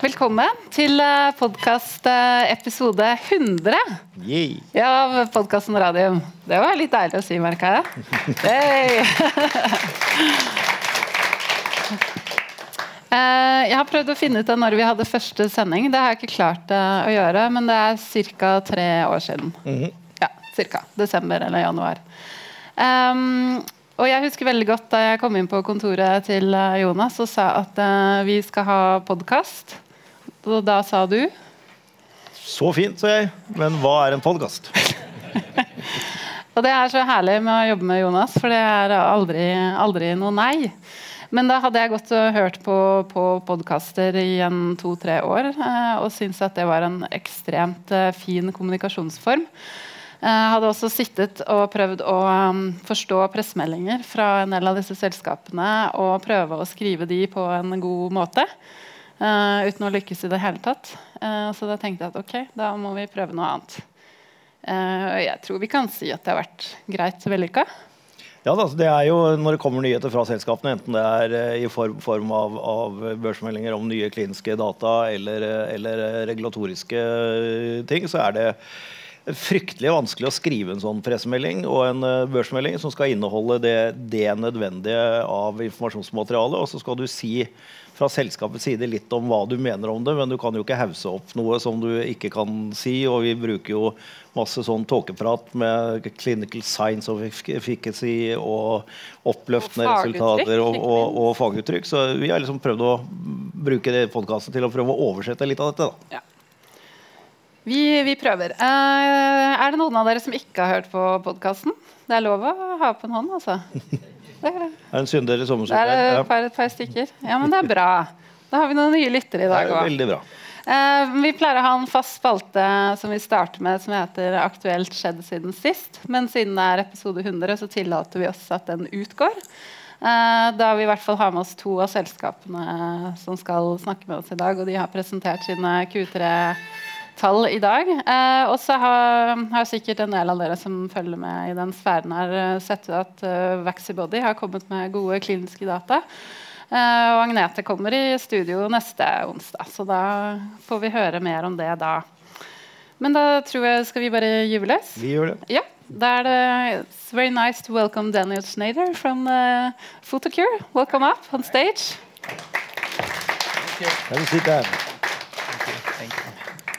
Velkommen til podkast episode 100 Yay. ja, av podkasten Radium. Det var litt deilig å si, merka jeg. Hey. Eh, Jeg har prøvd å finne ut av når vi hadde første sending. Det har jeg ikke klart eh, å gjøre, men det er ca. tre år siden. Ja, cirka. Desember eller januar. Um, og jeg husker veldig godt da jeg kom inn på kontoret til eh, Jonas og sa at uh, vi skal ha podkast. Og da sa du Så fint, sa jeg. Men hva er en podkast? Og det er så herlig med å jobbe med Jonas, for det er aldri, aldri noe nei. Men da hadde jeg gått og hørt på, på podkaster i en to-tre år eh, og syntes at det var en ekstremt eh, fin kommunikasjonsform. Jeg hadde også sittet og prøvd å um, forstå pressemeldinger fra en del av disse selskapene og prøve å skrive de på en god måte. Eh, uten å lykkes i det hele tatt. Uh, så da tenkte jeg at ok, da må vi prøve noe annet. Og jeg tror vi kan si at det har vært greit vellykka. Ja, altså det er jo Når det kommer nyheter fra selskapene, enten det er i form, form av, av børsmeldinger om nye kliniske data eller, eller regulatoriske ting, så er det fryktelig vanskelig å skrive en sånn pressemelding og en børsmelding som skal inneholde det, det nødvendige av informasjonsmaterialet. Og så skal du si fra selskapets side litt om hva du mener om det, men du kan jo ikke hause opp noe som du ikke kan si. Og vi bruker jo masse sånn tåkeprat med clinical science of efficacy og oppløftende Og resultater og, og, og faguttrykk. Så vi har liksom prøvd å bruke det podkasten til å prøve å oversette litt av dette. da. Ja. Vi, vi prøver. Eh, er det noen av dere som ikke har hørt på podkasten? Det er lov å ha på en hånd, altså. Det, Er en synder i det er et par, et par stykker. Ja, men det er bra. Da har vi noen nye lyttere i dag òg. Eh, vi pleier å ha en fast spalte som vi starter med som heter 'Aktuelt skjedd siden sist'. Men siden det er episode 100, så tillater vi oss at den utgår. Eh, da vi i hvert fall har med oss to av selskapene som skal snakke med oss i dag. Og de har presentert sine Q3-tall i dag. Eh, og så har, har sikkert en del av dere som følger med i den sfæren her, eh, sett at uh, Vaxibody har kommet med gode kliniske data. Eh, og Agnete kommer i studio neste onsdag, så da får vi høre mer om det da. Men da tror jeg skal vi bare gyve løs. Vi gjør det. Ja, da er det It's very nice to welcome Daniel Schneider from uh, Photocure. Welcome up on stage. Ja, vi sitter her.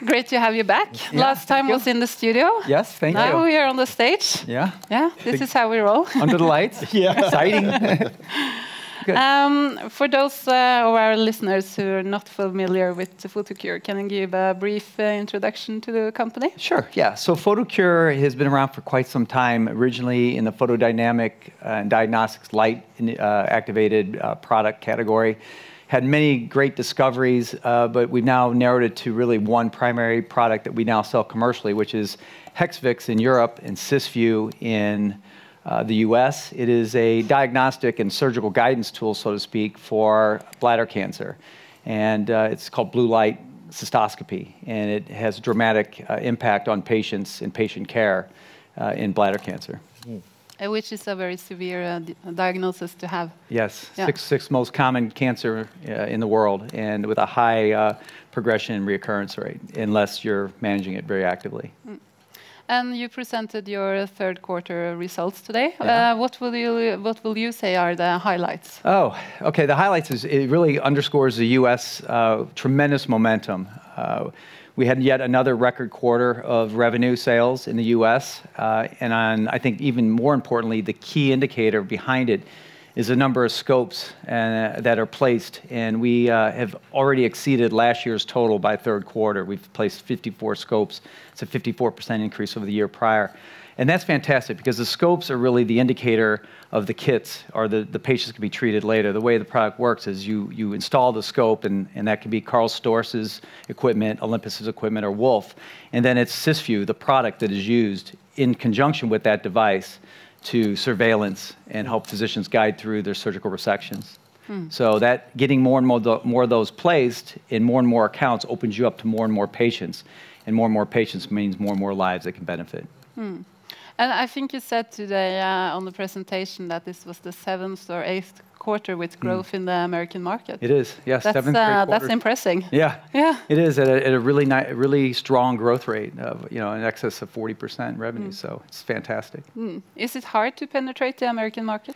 Great to have you back. Yeah, Last time was in the studio. Yes, thank you. now you. you're on the stage. Yeah, Yeah, this is how we roll. under the lights. Yeah. Exciting. Good. Um, for those uh, of our listeners who are not familiar with the Photocure, can you give a brief uh, introduction to the company? Sure, yeah. So Photocure has been around for quite some time, originally in the photodynamic uh, and diagnostics light in- uh, activated uh, product category. Had many great discoveries, uh, but we've now narrowed it to really one primary product that we now sell commercially, which is Hexvix in Europe and Cysview in uh, the US. It is a diagnostic and surgical guidance tool, so to speak, for bladder cancer. And uh, it's called blue light cystoscopy, and it has dramatic uh, impact on patients and patient care uh, in bladder cancer. Uh, which is a very severe uh, di- diagnosis to have. Yes, Yeah. sixth, sixth most common cancer uh, in the world, and with a high uh, progression and reoccurrence rate, unless you're managing it very actively. And you presented your third quarter results today. Yeah. Uh, what will you What will you say are the highlights? Oh, okay. The highlights is it really underscores the U.S. Uh, tremendous momentum. Uh, we had yet another record quarter of revenue sales in the U.S. Uh, and on, I think even more importantly, the key indicator behind it is the number of scopes uh, that are placed. And we uh, have already exceeded last year's total by third quarter. We've placed 54 scopes. It's a 54% increase over the year prior. And that's fantastic because the scopes are really the indicator of the kits or the, the patients can be treated later. The way the product works is you, you install the scope, and, and that can be Carl Storz's equipment, Olympus's equipment, or Wolf. And then it's Sysview, the product that is used in conjunction with that device to surveillance and help physicians guide through their surgical resections. Hmm. So that getting more and more, tho- more of those placed in more and more accounts opens you up to more and more patients. And more and more patients means more and more lives that can benefit. Hmm. And I think you said today uh, on the presentation that this was the seventh or eighth quarter with growth in the American market. It is, yes, That's, seventh uh, that's impressing. Yeah, Yeah. it is at a, at a really really strong growth rate of you know in excess of forty percent revenue. Mm. So it's fantastic. Mm. Is it hard to penetrate the American market?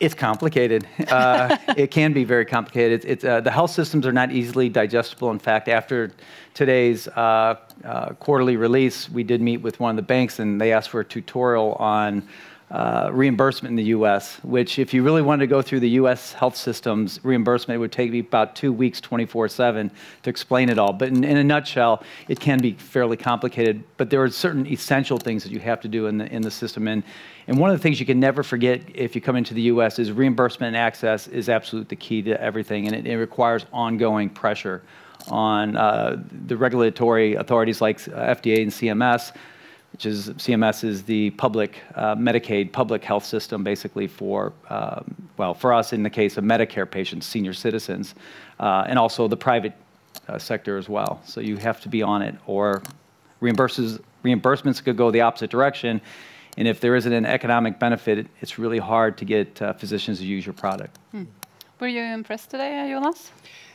It's complicated. Uh, it can be very complicated. It's, uh, the health systems are not easily digestible. In fact, after today's uh, uh, quarterly release, we did meet with one of the banks, and they asked for a tutorial on uh, reimbursement in the U.S. Which, if you really wanted to go through the U.S. health systems reimbursement, it would take me about two weeks, 24/7, to explain it all. But in, in a nutshell, it can be fairly complicated. But there are certain essential things that you have to do in the in the system, and and one of the things you can never forget if you come into the U.S. is reimbursement and access is absolutely the key to everything, and it, it requires ongoing pressure on uh, the regulatory authorities like uh, FDA and CMS, which is CMS is the public uh, Medicaid public health system, basically for um, well for us in the case of Medicare patients, senior citizens, uh, and also the private uh, sector as well. So you have to be on it, or reimburses reimbursements could go the opposite direction. And if there isn't an economic benefit, it's really hard to get uh, physicians to use your product. Were you impressed today, Jonas?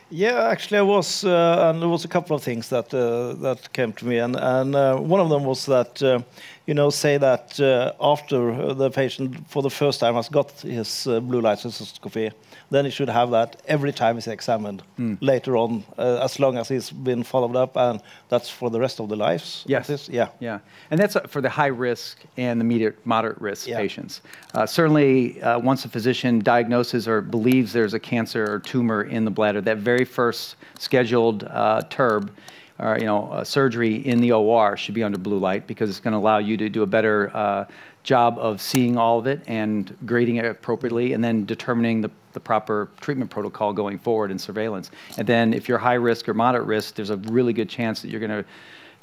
Yeah, actually, I was, uh, and there was a couple of things that uh, that came to me, and and uh, one of them was that uh, you know say that uh, after the patient for the first time has got his uh, blue light cystoscopy, then he should have that every time he's examined later on, uh, as long as he's been followed up, and that's for the rest of the lives. Yes. this? Yeah. Yeah, and that's uh, for the high risk and the mediate, moderate risk Yeah. patients. Uh, certainly, uh, once a physician diagnoses or believes there's a cancer or tumor in the bladder, that very first scheduled uh, TURB, or you know, uh, surgery in the OR should be under blue light because it's going to allow you to do a better uh, job of seeing all of it and grading it appropriately, and then determining the the proper treatment protocol going forward and surveillance. And then if you're high risk or moderate risk, there's a really good chance that you're going to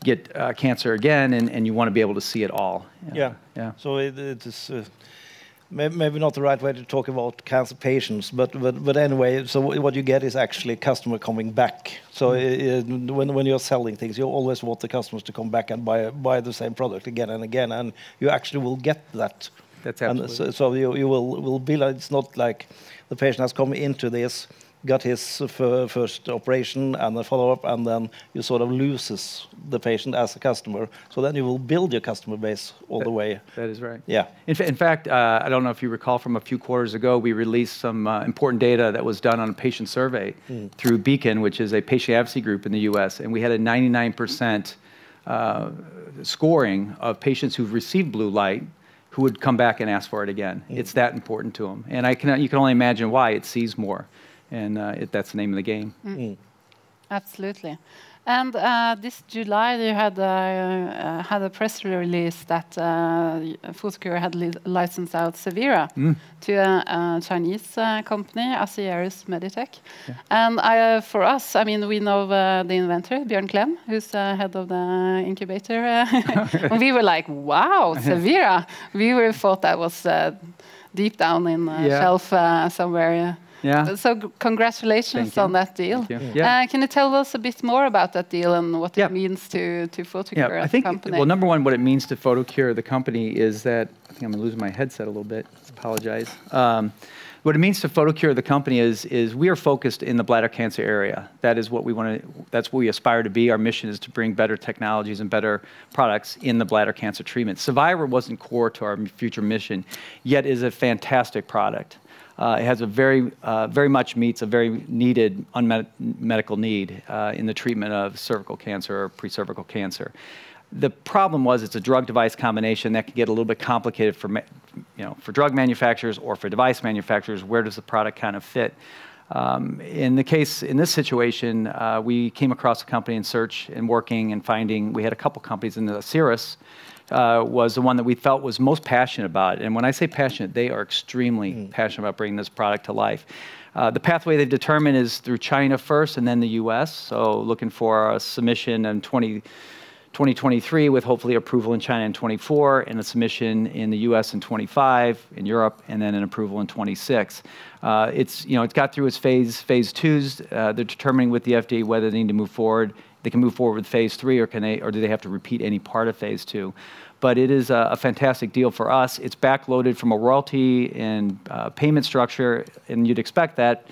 get uh, cancer again, and, and you want to be able to see it all. Yeah. Yeah. So it, it is uh, maybe not the right way to talk about cancer patients, but but but anyway. So what you get is actually a customer coming back. So Mm-hmm. uh, when when you're selling things, you always want the customers to come back and buy buy the same product again and again, and you actually will get that. That's And absolutely. so, so you you will will be like it's not like the patient has come into this. Got his first operation and the follow up, and then you sort of loses the patient as a customer. So then you will build your customer base all the way. That is right. Yeah. In, fa- in fact, uh, I don't know if you recall from a few quarters ago, we released some uh, important data that was done on a patient survey through Beacon, which is a patient advocacy group in the U.S., and we had a 99% uh, scoring of patients who've received blue light who would come back and ask for it again. It's that important to them, and I can you can only imagine why it sees more, and uh, it, that's the name of the game. Absolutely. And uh, this July, you had uh, uh, had a press release that uh, Photocure had li licensed out Severa to a, a Chinese uh, company, Asieris Meditech. And I, uh, for us, I mean, we know uh, the inventor, Björn Klem, who's uh, head of the incubator. uh, and we were like, wow, Severa. We were thought that was uh, deep down in the Yeah. shelf uh, somewhere. Yeah. so congratulations on that deal. Thank you. Yeah. Uh, can you tell us a bit more about that deal and what Yeah. it means to to Photocure Yeah, I think, company? well, number one, what it means to Photocure, the company, is that, I think I'm losing my headset a little bit, apologize. Um, what it means to Photocure, the company, is, is we are focused in the bladder cancer area. That is what we want to, that's what we aspire to be. Our mission is to bring better technologies and better products in the bladder cancer treatment. Survivor wasn't core to our future mission, yet is a fantastic product. Uh, it has a very, uh, very much meets a very needed unmet medical need uh, in the treatment of cervical cancer or pre-cervical cancer. The problem was it's a drug device combination that can get a little bit complicated for, ma- you know, for drug manufacturers or for device manufacturers. Where does the product kind of fit? Um, in the case, in this situation, uh, we came across a company in search and working and finding. We had a couple companies in the Cirrus uh, was the one that we felt was most passionate about. And when I say passionate, they are extremely passionate about bringing this product to life. Uh, the pathway they've determined is through China first and then the US. So looking for a submission in 20, 2023 with hopefully approval in China in 24 and a submission in the US in 25, in Europe, and then an approval in 26. Uh, it's, you know, it's got through its phase, phase twos. Uh, they're determining with the FDA whether they need to move forward they can move forward with phase three, or can they, or do they have to repeat any part of phase two? But it is a, a fantastic deal for us. It's backloaded from a royalty and uh, payment structure, and you'd expect that.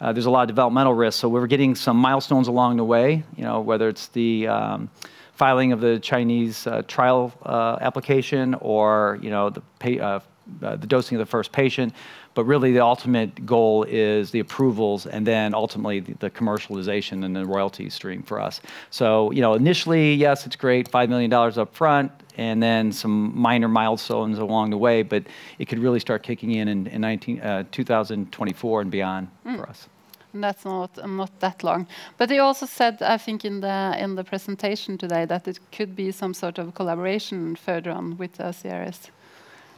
Uh, there's a lot of developmental risk, so we're getting some milestones along the way. You know, whether it's the um, filing of the Chinese uh, trial uh, application or you know the pay, uh, uh, the dosing of the first patient. But really, the ultimate goal is the approvals and then ultimately the, the, commercialization and the royalty stream for us. So, you know, initially, yes, it's great, $5 million up front, and then some minor milestones along the way, but it could really start kicking in in, in 19, uh, 2024 and beyond mm. for us. That's not not that long. But they also said, I think, in the in the presentation today, that it could be some sort of collaboration further on with uh, CRS.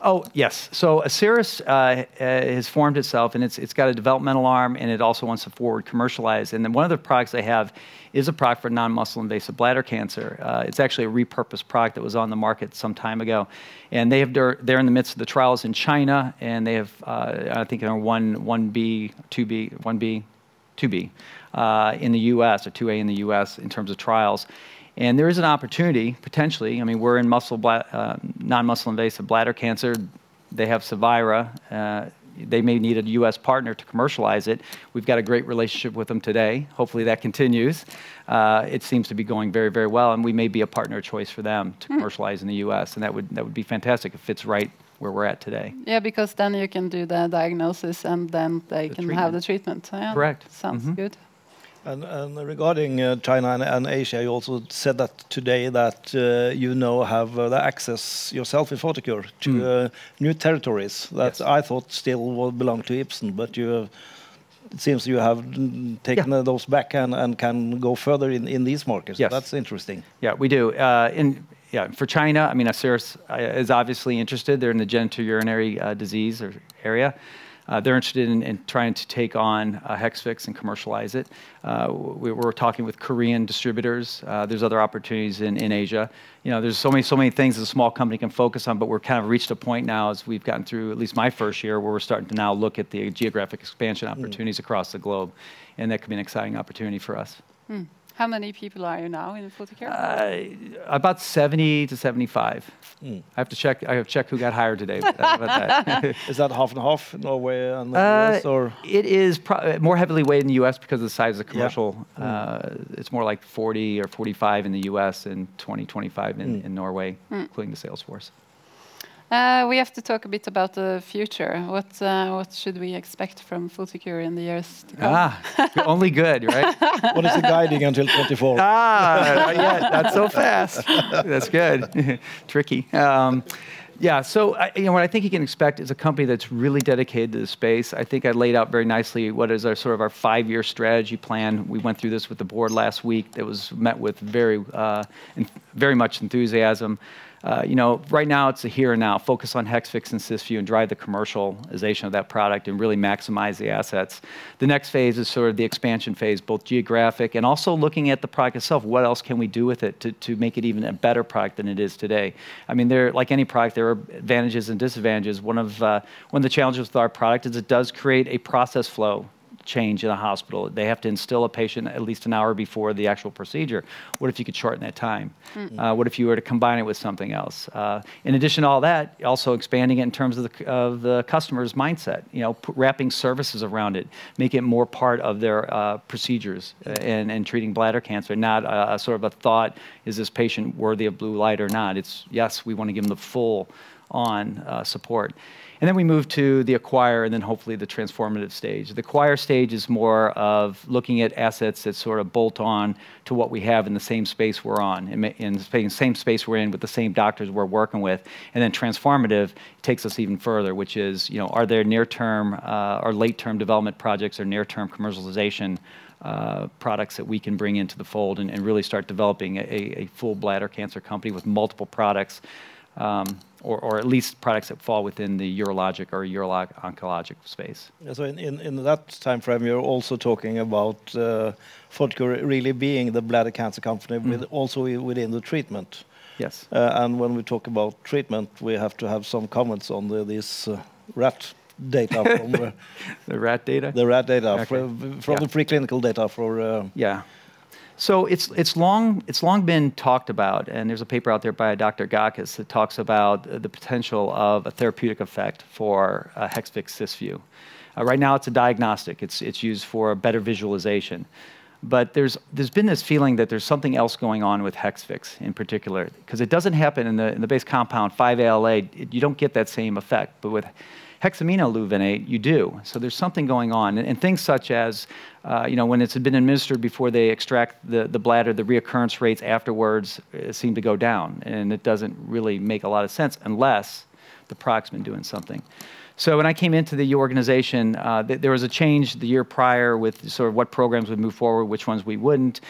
Oh, yes. So Asieris uh, uh, has formed itself, and it's, it's got a developmental arm, and it also wants to forward commercialize. And then one of the products they have is a product for non-muscle invasive bladder cancer. Uh, it's actually a repurposed product that was on the market some time ago. And they have, they're, they're in the midst of the trials in China, and they have, uh, I think, are 1, 1B, 2B, 1B, 2B uh, in the US, or 2A in the US in terms of trials. And there is an opportunity, potentially. I mean, we're in muscle uh, non-muscle invasive bladder cancer. They have Cevira. Uh, they may need a U.S. partner to commercialize it. We've got a great relationship with them today. Hopefully that continues. Uh, it seems to be going very, very well, and we may be a partner choice for them to mm. commercialize in the U.S. And that would that would be fantastic. It fits right where we're at today. Yeah, because then you can do the diagnosis and then they the can treatment. have the treatment. Yeah, Correct. Sounds mm -hmm. good. And, and regarding uh, China and, and, Asia, you also said that today that uh, you now have uh, the access yourself in Photocure to mm. new territories that yes. I thought still belong to Ipsen, but you it seems you have taken yeah. those back and, and can go further in, in these markets. Yes. That's interesting. Yeah, we do. Uh, in yeah, for China, I mean, Asieris uh, is obviously interested. They're in the genitourinary uh, disease area. Uh, they're interested in, in, trying to take on uh, Hexvix and commercialize it. Uh, we, are talking with Korean distributors. Uh, there's other opportunities in, in Asia. You know, there's so many so many things a small company can focus on, but we're kind of reached a point now as we've gotten through at least my first year where we're starting to now look at the geographic expansion hmm. opportunities mm. across the globe, and that could be an exciting opportunity for us. Mm. How many people are you now in Photocure? Uh, about 70 to 75. Mm. I have to check. I have to check who got hired today. that. is that half and half Norway and the uh, US, or it is more heavily weighted in the U.S. because of the size of the commercial. Yeah. Uh, mm. It's more like 40 or 45 in the U.S. and 20, 25 in, mm. in Norway, hmm. including the sales force. Uh, we have to talk a bit about the future. What uh, what should we expect from Photocure in the years to come? Ah, only good, right? what is the guiding until 24? Ah, yeah, not so fast. That's good. Tricky. Um, yeah, so I, you know what I think you can expect is a company that's really dedicated to the space. I think I laid out very nicely what is our sort of our five-year strategy plan. We went through this with the board last week. That was met with very, uh, very much enthusiasm. Uh, you know, right now it's a here and now. Focus on Hexvix and Cysview and drive the commercialization of that product and really maximize the assets. The next phase is sort of the expansion phase, both geographic and also looking at the product itself. What else can we do with it to, to make it even a better product than it is today? I mean, there, like any product, there are advantages and disadvantages. One of uh, one of the challenges with our product is it does create a process flow change in a hospital. They have to instill a patient at least an hour before the actual procedure. What if you could shorten that time? Mm-hmm. Uh, what if you were to combine it with something else? Uh, in addition to all that, also expanding it in terms of the, of the customer's mindset. You know, p- wrapping services around it, make it more part of their uh, procedures uh, and, and treating bladder cancer, not a, a sort of a thought: is this patient worthy of blue light or not? It's yes, we want to give them the full on uh, support. And then we move to the acquire and then hopefully the transformative stage. The acquire stage is more of looking at assets that sort of bolt on to what we have in the same space we're on, in, the same space we're in with the same doctors we're working with. And then transformative takes us even further, which is, you know, are there near-term uh, or late-term development projects or near-term commercialization uh, products that we can bring into the fold and, and really start developing a, a, full bladder cancer company with multiple products um, or, or, at least products that fall within the urologic or urologic oncologic space. So in, in, in, that time frame, you're also talking about uh, really being the bladder cancer company mm. with also within the treatment. Yes. Uh, and when we talk about treatment, we have to have some comments on the, this uh, rat data from uh, the rat data. The rat data okay. from, from yeah. the preclinical data for. Uh, yeah. So it's, it's, long, it's long been talked about, and there's a paper out there by Dr. Gakis that talks about the potential of a therapeutic effect for uh, Hexvix Cysview. Uh, right now, it's a diagnostic. It's, it's used for better visualization. But there's, there's been this feeling that there's something else going on with Hexvix in particular, because it doesn't happen in the, in the base compound 5-ALA. It, you don't get that same effect. But with hexaminolevulinate, you do. So there's something going on. And, and things such as, uh, you know, when it's been administered before they extract the, the bladder, the reoccurrence rates afterwards uh, seem to go down. And it doesn't really make a lot of sense unless the product's been doing something. So when I came into the organization, uh, th- there was a change the year prior with sort of what programs would move forward, which ones we wouldn't.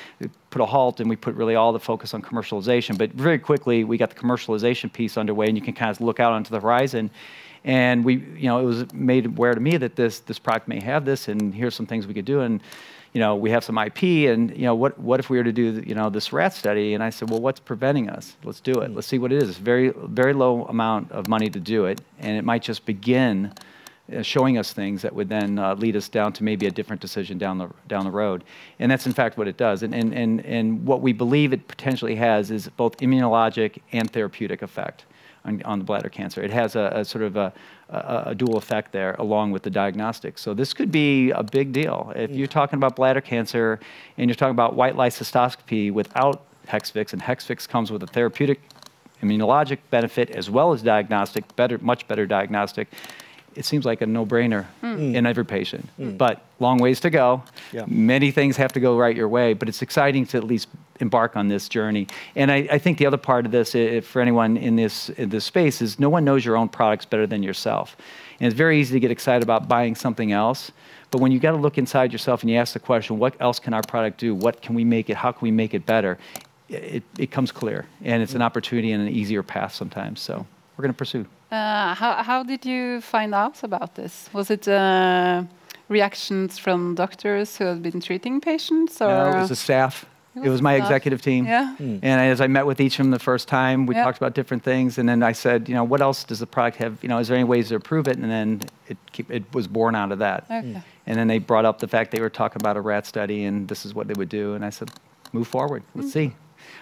Put a halt, and we put really all the focus on commercialization. But very quickly, we got the commercialization piece underway, and you can kind of look out onto the horizon. And we, you know, it was made aware to me that this this product may have this, and here's some things we could do. And you know, we have some IP, and you know, what what if we were to do you know this rat study? And I said, well, what's preventing us? Let's do it. Let's see what it is. It's very very low amount of money to do it, and it might just begin. Uh, showing us things that would then uh, lead us down to maybe a different decision down the down the road, and that's in fact what it does. And and and, and what we believe it potentially has is both immunologic and therapeutic effect on, on the bladder cancer. It has a, a sort of a, a, a, dual effect there along with the diagnostics. So this could be a big deal. If you're talking about bladder cancer and you're talking about white light cystoscopy without Hexvix, and Hexvix comes with a therapeutic immunologic benefit as well as diagnostic, better, much better diagnostic, it seems like a no-brainer mm. in every patient. Mm. But long ways to go. Yeah. Many things have to go right your way, but it's exciting to at least embark on this journey. And I, I think the other part of this, if, for anyone in this in this space, is no one knows your own products better than yourself. And it's very easy to get excited about buying something else. But when you got to look inside yourself and you ask the question, what else can our product do? What can we make it? How can we make it better? It, it comes clear. And it's an opportunity and an easier path sometimes. So we're going to pursue. Uh, how, how did you find out about this? Was it uh, reactions from doctors who have been treating patients? Or? No, it was the staff. It was, it was my staff. executive team. Yeah. Mm. And as I met with each of them the first time, we yeah. talked about different things. And then I said, you know, what else does the product have? You know, is there any ways to improve it? And then it, it was born out of that. Okay. And then they brought up the fact they were talking about a rat study and this is what they would do. And I said, move forward. Let's mm. see.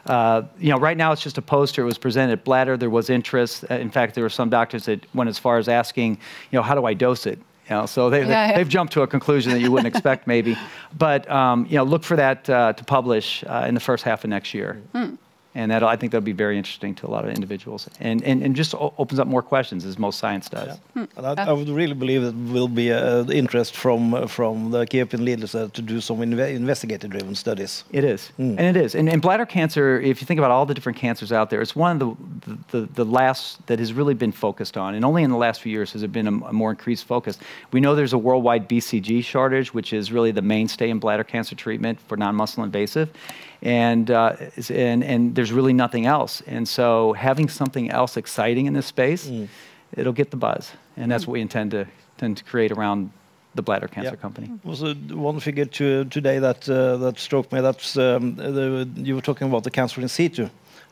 Uh, you know, right now it's just a poster. It was presented at Bladder. There was interest. Uh, in fact, there were some doctors that went as far as asking, you know, how do I dose it? You know, so they, yeah, yeah. they've jumped to a conclusion that you wouldn't expect, maybe. But um, you know, look for that uh, to publish uh, in the first half of next year. Hmm and that I think that'll be very interesting to a lot of individuals, and and, and just opens up more questions as most science does. Yeah. Hmm. I, I, would really believe it will be uh, interest from uh, from the key opinion leaders uh, to do some inve investigative-driven studies. It is, mm. and it is, and, and, bladder cancer. If you think about all the different cancers out there, it's one of the, the the, last that has really been focused on, and only in the last few years has it been a, a more increased focus. We know there's a worldwide BCG shortage, which is really the mainstay in bladder cancer treatment for non-muscle invasive and, uh, and, and there's really nothing else. And so having something else exciting in this space, mm. it'll get the buzz. And that's mm. what we intend to, intend to create around the bladder cancer yeah. company. Was uh, one figure to, today that uh, that struck me. That's um, the, you were talking about the cancer in situ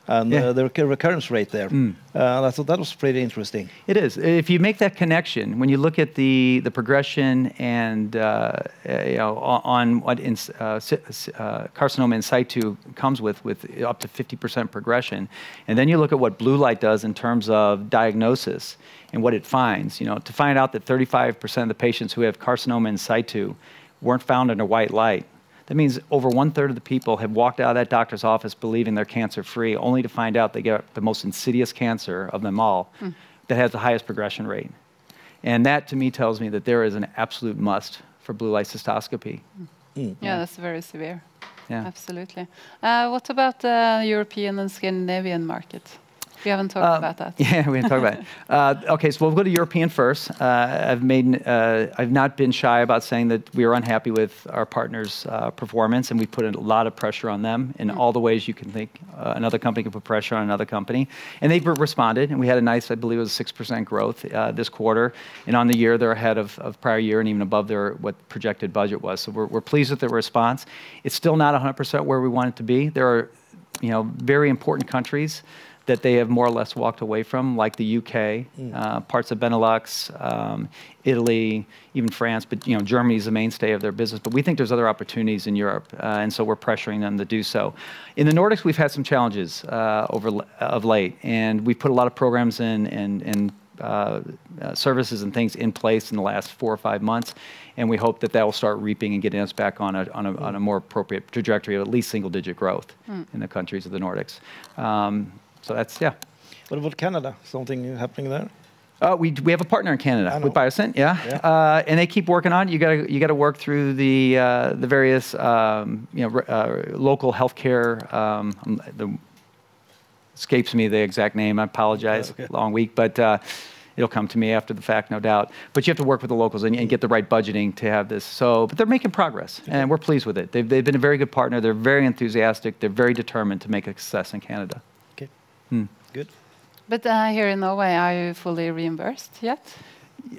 and yeah. uh, the recurrence rate there. Mm. Uh, I thought that was pretty interesting. It is. If you make that connection, when you look at the, the progression and uh, you know on what in, uh, uh, carcinoma in situ comes with, with up to 50% progression, and then you look at what blue light does in terms of diagnosis and what it finds, you know, to find out that 35% of the patients who have carcinoma in situ weren't found under white light that means over one third of the people have walked out of that doctor's office believing they're cancer free, only to find out they get the most insidious cancer of them all mm. that has the highest progression rate. And that to me tells me that there is an absolute must for blue light cystoscopy. Mm. Yeah, that's very severe. Yeah. Absolutely. Uh, what about the European and Scandinavian market? We haven't talked uh, about that. Yeah, we haven't talked about it. Uh, okay, so we'll go to European first. Uh, I've made, uh, I've not been shy about saying that we are unhappy with our partners' uh, performance, and we put a lot of pressure on them in mm. all the ways you can think. Uh, another company can put pressure on another company, and they've responded. And we had a nice, I believe, it was six percent growth this quarter, and on the year they're ahead of, of prior year and even above their what projected budget was. So we're, we're pleased with their response. It's still not 100% where we want it to be. There are, you know, very important countries that they have more or less walked away from, like the UK, uh, parts of Benelux, um, Italy, even France. But you know, Germany is the mainstay of their business. But we think there's other opportunities in Europe, uh, and so we're pressuring them to do so. In the Nordics, we've had some challenges uh, over of late, and we've put a lot of programs in and and uh, uh, services and things in place in the last four or five months, and we hope that that will start reaping and getting us back on a, on a, on a more appropriate trajectory of at least single-digit growth in the countries of the Nordics. Um, so that's yeah. What about Canada? Something happening there? Uh, we, we have a partner in Canada with. Biosyn, yeah, Yeah. Uh, and they keep working on it. You got to you got to work through the uh, the various um, you know uh, local healthcare. Um, um, the escapes me the exact name. I apologize. Okay. Long week, but. Uh, It'll come to me after the fact, no doubt. But you have to work with the locals and, and get the right budgeting to have this. So, but they're making progress, and we're pleased with it. They've, they've been a very good partner. They're very enthusiastic. They're very determined to make a success in Canada. Hmm. Good. But uh, here in Norway, are you fully reimbursed yet?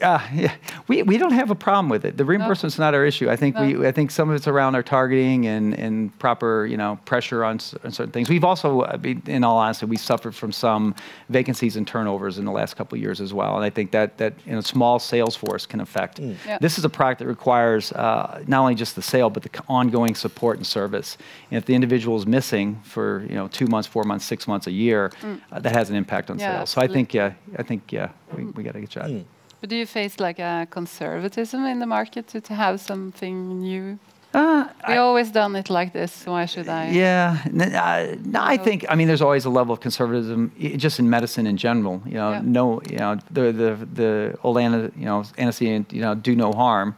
Uh, yeah, we, we don't have a problem with it. The reimbursement's not our issue. I think No. we I think some of it's around our targeting and, and proper you know pressure on, on certain things. We've also, in all honesty, we suffered from some vacancies and turnovers in the last couple of years as well. And I think that that in a small sales force can affect. Yeah. This is a product that requires uh, not only just the sale but the ongoing support and service. And if the individual is missing for you know two months, four months, six months, a year, uh, that has an impact on Mm. Yeah, sales. So I think yeah, I think yeah, we, we got a good shot. But do you face like a conservatism in the market to, to have something new? Uh, We always done it like this, so why should I? Yeah, uh, no, I think I mean there's always a level of conservatism just in medicine in general. You know, Yeah. no, you know the the the old ana, you know anesthesia, you know, do no harm.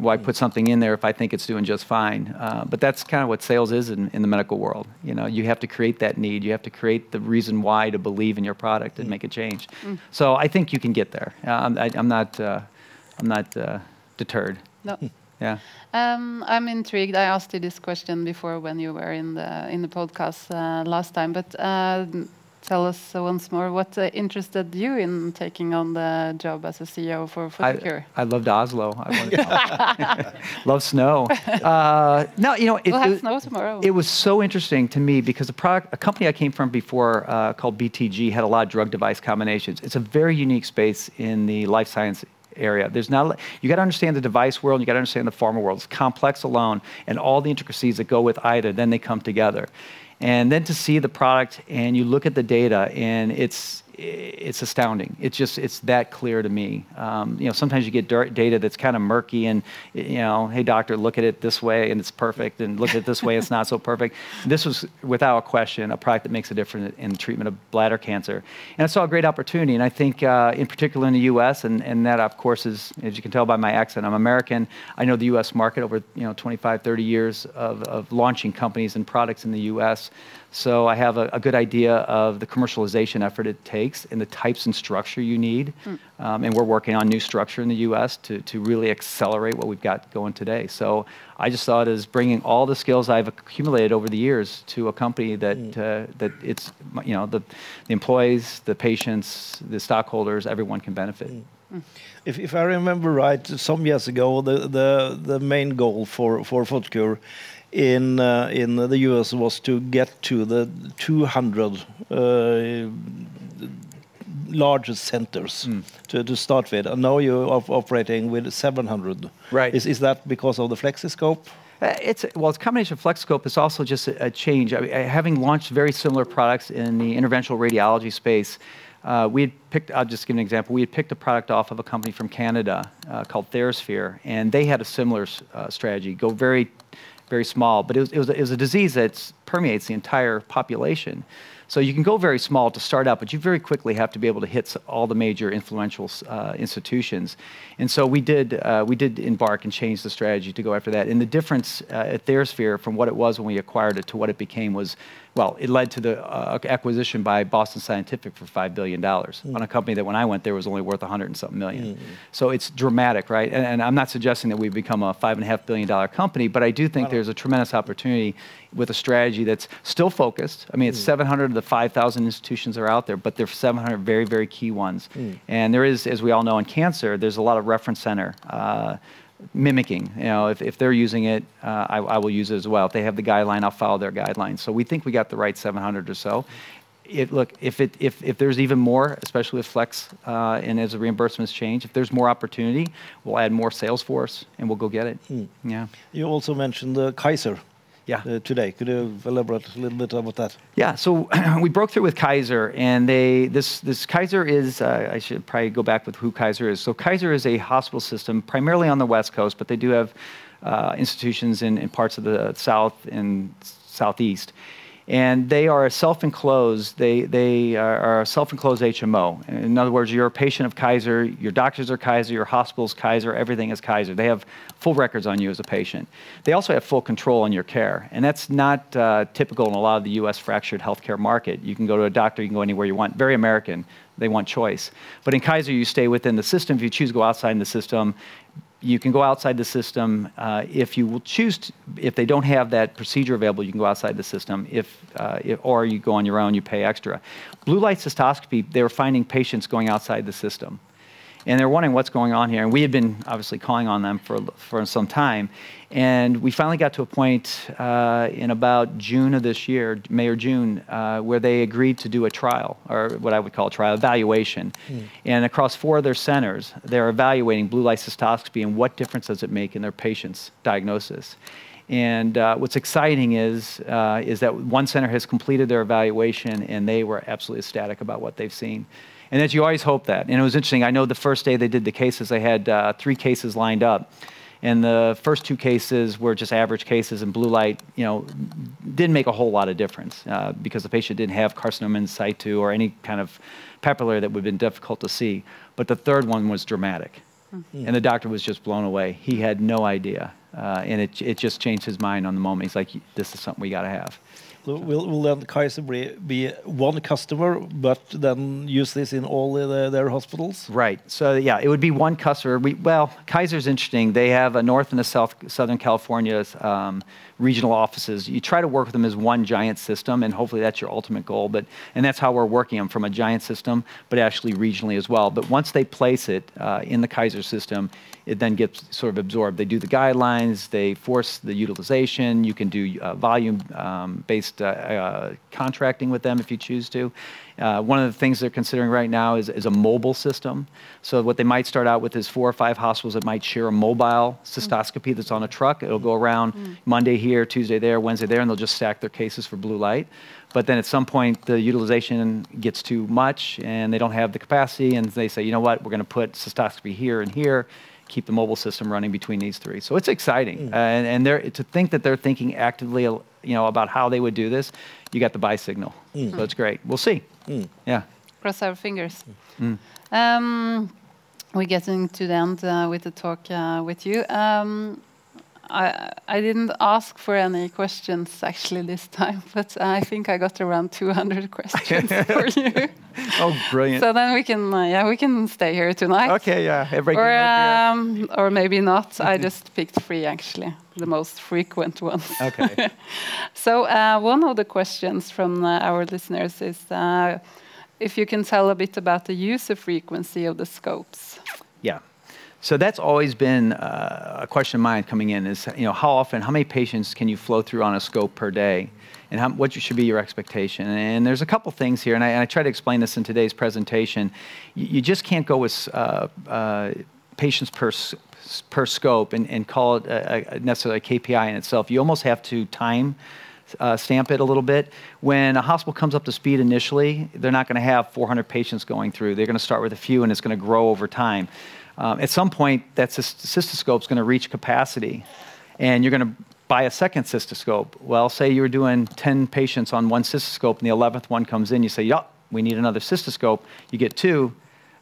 Why put something in there if I think it's doing just fine? Uh, but that's kind of what sales is in, in the medical world. You know, you have to create that need. You have to create the reason why to believe in your product and make a change. So I think you can get there. Uh, I'm, I, I'm not uh, I'm not uh, deterred. No. Yeah. Um, I'm intrigued. I asked you this question before when you were in the in the podcast uh, last time, but uh, tell us uh, once more what uh, interested you in taking on the job as a CEO for Photocure. I, I loved Oslo. I wanted, love snow. Uh, no, you know, it, We'll have it- snow tomorrow. it was so interesting to me because a product, a company I came from before uh, called BTG had a lot of drug device combinations. It's a very unique space in the life science area. There's not you got to understand the device world, you got to understand the pharma world. It's complex alone, and all the intricacies that go with either. then they come together. And then to see the product and you look at the data and it's it's astounding. It's just it's that clear to me. Um, you know, sometimes you get data that's kind of murky, and you know, hey doctor, look at it this way and it's perfect, and look at it this way, it's not so perfect. This was without a question a product that makes a difference in the treatment of bladder cancer, and I saw a great opportunity. And I think, uh, in particular in the U.S., and, and that of course is, as you can tell by my accent, I'm American. I know the U.S. market over you know 25, 30 years of, of launching companies and products in the U.S. So I have a, a good idea of the commercialization effort it takes and the types and structure you need. Um, and we're working on new structure in the U.S. to, to really accelerate what we've got going today. So I just saw it as bringing all the skills I've accumulated over the years to a company that uh, that it's you know the, the employees, the patients, the stockholders, everyone can benefit. If, if I remember right, some years ago, the, the, the main goal for, for Photocure in, uh, in the US was to get to the 200 uh, largest centers Hmm. to, to start with. And now you're operating with 700. Right. Is, is that because of the Flexiscope? Uh, It's well, it's a combination of FlexScope. It's also just a, a change. I mean, having launched very similar products in the interventional radiology space, uh, we had picked. I'll just give an example. We had picked a product off of a company from Canada uh, called Therasphere, and they had a similar uh, strategy. Go very, very small, but it was, it was, a, it was a disease that permeates the entire population. So you can go very small to start out, but you very quickly have to be able to hit all the major influential uh, institutions. And so we did, uh, we did embark and change the strategy to go after that. And the difference uh, at Therasphere from what it was when we acquired it to what it became was, well, it led to the uh, acquisition by Boston Scientific for $5 billion on a company that when I went there was only worth 100 and something million. So it's dramatic, right? And, and I'm not suggesting that we've become a $5.5 billion company, but I do think there's a tremendous opportunity with a strategy that's still focused. I mean, it's 700 of the 5,000 institutions are out there, but there's 700 very, very key ones. And there is, as we all know, in cancer, there's a lot of reference center uh, mimicking. You know, if, if they're using it, uh, I, I will use it as well. If they have the guideline, I'll follow their guidelines. So we think we got the right 700 or so. it, look, if, it, if, if there's even more, especially with Flex uh, and as the reimbursements change, if there's more opportunity, we'll add more sales force and we'll go get it. Yeah. You also mentioned uh, Kaiser Yeah. uh, today. Could you elaborate a little bit about that? Yeah, so we broke through with Kaiser, and they this this Kaiser is uh, I should probably go back with who Kaiser is. So Kaiser is a hospital system primarily on the West Coast, but they do have uh, institutions in, in parts of the South and Southeast. And they are a self-enclosed. They they are, a self-enclosed HMO. In other words, you're a patient of Kaiser. Your doctors are Kaiser. Your hospital's Kaiser. Everything is Kaiser. They have full records on you as a patient. They also have full control on your care, and that's not uh, typical in a lot of the U.S. fractured healthcare market. You can go to a doctor. You can go anywhere you want. Very American. They want choice. But in Kaiser, you stay within the system. If you choose to go outside in the system, you can go outside the system uh, if you will choose to, if they don't have that procedure available you can go outside the system. If, uh, if, or you go on your own you pay extra. Blue light cystoscopy they were finding patients going outside the system and they're wondering what's going on here. And we had been obviously calling on them for, for some time. And we finally got to a point uh, in about june of this year may or june uh, where they agreed to do a trial or what i would call a trial evaluation. And across four of their centers they're evaluating blue light cystoscopy and what difference does it make in their patients diagnosis. And uh, what's exciting is, uh, is that one center has completed their evaluation and they were absolutely ecstatic about what they've seen. And that you always hope that. And it was interesting. I know the first day they did the cases, they had uh, three cases lined up. And the first two cases were just average cases, and blue light, you know, didn't make a whole lot of difference uh, because the patient didn't have carcinoma in situ or any kind of papillary that would have been difficult to see. But the third one was dramatic. And the doctor was just blown away. He had no idea. Uh, and it, it just changed his mind on the moment. He's like, this is something we got to have. So will, will then Kaiser be, be one customer, but then use this in all the, their hospitals? Right. So yeah, it would be one customer. We, well, Kaiser's interesting. They have a North and a South Southern California um, regional offices. You try to work with them as one giant system, and hopefully that's your ultimate goal. But and that's how we're working them from a giant system, but actually regionally as well. But once they place it uh, in the Kaiser system, it then gets sort of absorbed. They do the guidelines. They force the utilization. You can do uh, volume-based uh, uh, contracting with them if you choose to. Uh, one of the things they're considering right now is, is a mobile system. So what they might start out with is four or five hospitals that might share a mobile cystoscopy that's on a truck. It'll go around Monday here, Tuesday there, Wednesday there, and they'll just stack their cases for blue light. But then at some point, the utilization gets too much, and they don't have the capacity, and they say, you know what, we're going to put cystoscopy here and here, keep the mobile system running between these three. So it's exciting, uh, and, and they're, to think that they're thinking actively, you know, about how they would do this. You got the buy signal, so it's great. We'll see. Yeah. Cross our fingers. Um, we're getting to the end uh, with the talk uh, with you. Um, I, I didn't ask for any questions actually this time, but I think I got around 200 questions for you. Oh, brilliant. So then we can, uh, yeah, we can stay here tonight. okay, yeah. Everybody Or, um, or maybe not. I just picked three actually, the most frequent ones. Okay. So uh, one of the questions from uh, our listeners is uh, if you can tell a bit about the user frequency of the scopes. Yeah. So that's always been uh, a question of mine coming in is, you know, how often, how many patients can you flow through on a scope per day? And how, what should be your expectation? And there's a couple things here, and I, and I try to explain this in today's presentation. You, you just can't go with uh, uh, patients per, per scope and, and call it a, a necessarily a KPI in itself. You almost have to time uh, stamp it a little bit. When a hospital comes up to speed initially, they're not going to have 400 patients going through. They're going to start with a few, and it's going to grow over time. Um, at some point, that cystoscope is going to reach capacity, and you're going to buy a second cystoscope. Well, say you were doing 10 patients on one cystoscope, and the 11th one comes in. You say, "Yup, we need another cystoscope." You get two.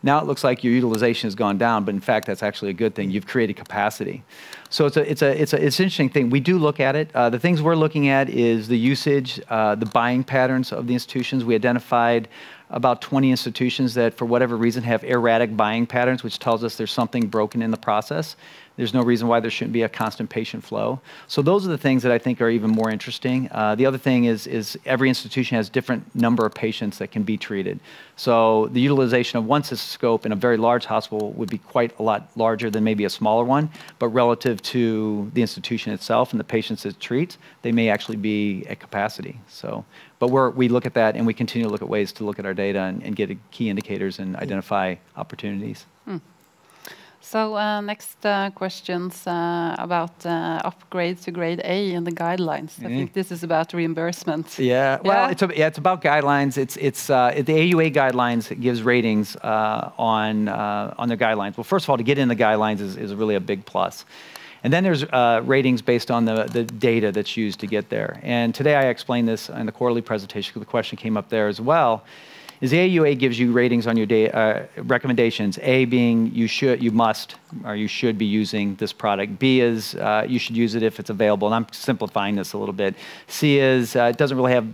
Now it looks like your utilization has gone down, but in fact, that's actually a good thing. You've created capacity. So it's a, it's a, it's a, it's an interesting thing. We do look at it. Uh, the things we're looking at is the usage, uh, the buying patterns of the institutions. We identified about 20 institutions that, for whatever reason, have erratic buying patterns, which tells us there's something broken in the process. There's no reason why there shouldn't be a constant patient flow. So those are the things that I think are even more interesting. Uh, the other thing is, is every institution has different number of patients that can be treated. So the utilization of one cystoscope in a very large hospital would be quite a lot larger than maybe a smaller one, but relative to the institution itself and the patients it treats, they may actually be at capacity. So but we look at that and we continue to look at ways to look at our data and, and get key indicators and identify opportunities. Uh, next uh, questions uh, about uh, upgrade to grade A in the guidelines. I think this is about reimbursement. Yeah, well, Yeah. it's, about guidelines. It's, it's uh, the AUA guidelines gives ratings uh, on, uh, on their guidelines. Well, first of all, to get in the guidelines is, is really a big plus. And then there's uh, ratings based on the, the data that's used to get there. And today I explained this in the quarterly presentation because the question came up there as well. Is the AUA gives you ratings on your da- uh, recommendations. A being you should, you must, or you should be using this product. B is uh, you should use it if it's available. And I'm simplifying this a little bit. C is uh, it doesn't really have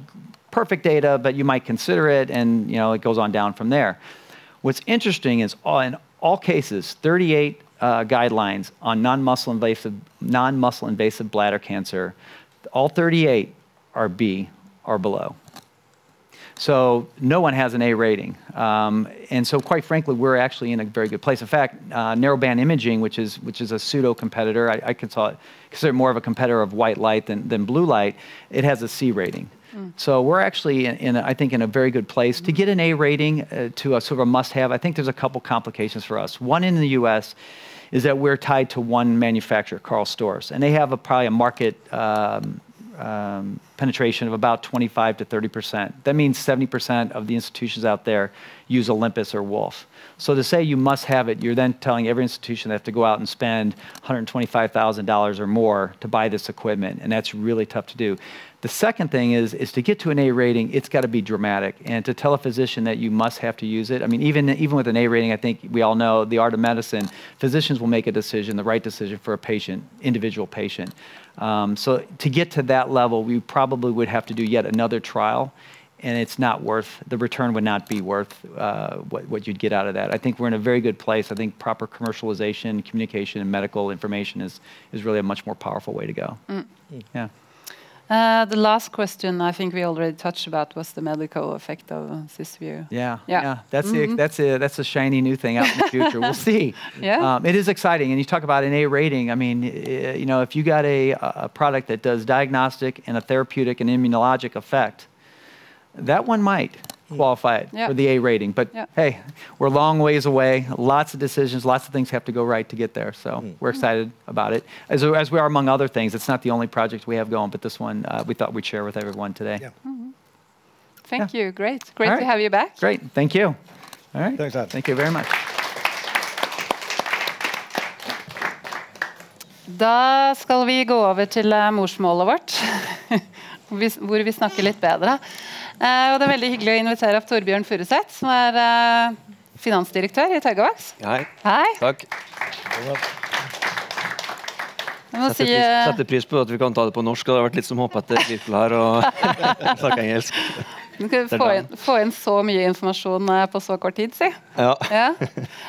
perfect data, but you might consider it, and you know it goes on down from there. What's interesting is all, in all cases, 38 uh, guidelines on non-muscle invasive, non-muscle invasive bladder cancer, all 38 are B or below. So no one has an A rating. Um, and so quite frankly, we're actually in a very good place. In fact, uh, narrowband imaging, which is, which is a pseudo competitor, I, I consider it more of a competitor of white light than, than blue light, it has a C rating. So we're actually, in, in a, I think, in a very good place. To get an A rating uh, to a sort of a must-have, I think there's a couple complications for us. One in the U.S. is that we're tied to one manufacturer, Carl Storrs, and they have a, probably a market um, um, penetration of about 25 to 30 percent. That means 70 percent of the institutions out there use Olympus or Wolf. So to say you must have it, you're then telling every institution they have to go out and spend $125,000 or more to buy this equipment, and that's really tough to do. The second thing is, is to get to an A rating, it's got to be dramatic. And to tell a physician that you must have to use it, I mean, even, even with an A rating, I think we all know the art of medicine, physicians will make a decision, the right decision for a patient, individual patient. Um, so to get to that level, we probably would have to do yet another trial, and it's not worth, the return would not be worth uh, what, what you'd get out of that. I think we're in a very good place. I think proper commercialization, communication, and medical information is, is really a much more powerful way to go. Yeah. Uh, the last question I think we already touched about was the medical effect of Cysview. Yeah, Yeah. yeah. That's the, that's a that's a shiny new thing out in the future. we'll see. Yeah. um, it is exciting. And you talk about an A rating. I mean, you know, if you got a a product that does diagnostic and a therapeutic and immunologic effect, that one might qualify it Yeah. for the A rating. But Yeah. hey, we're a long ways away. Lots of decisions, lots of things have to go right to get there. So we're excited about it. As, as we are among other things. It's not the only project we have going, but this one uh, we thought we'd share with everyone today. Yeah. Thank you. Great. Great All to have you back. Great. Thank you. All right. Thanks, Ad. Thank you very much. Da skal vi gå over til eh, morsmålet vårt, hvor vi snakker litt bedre. Eh, og det er veldig hyggelig å invitere opp Torbjørn Furuseth, som er eh, finansdirektør i Taugavax. Hei, Hei. takk. Jeg må Setter si pris, eh, setter pris på at vi kan ta det på norsk. Det har vært litt som hopp etter virkelig her og snakke engelsk. Du kan få inn, få inn så mye informasjon eh, på så kort tid, si. Ja. Ja.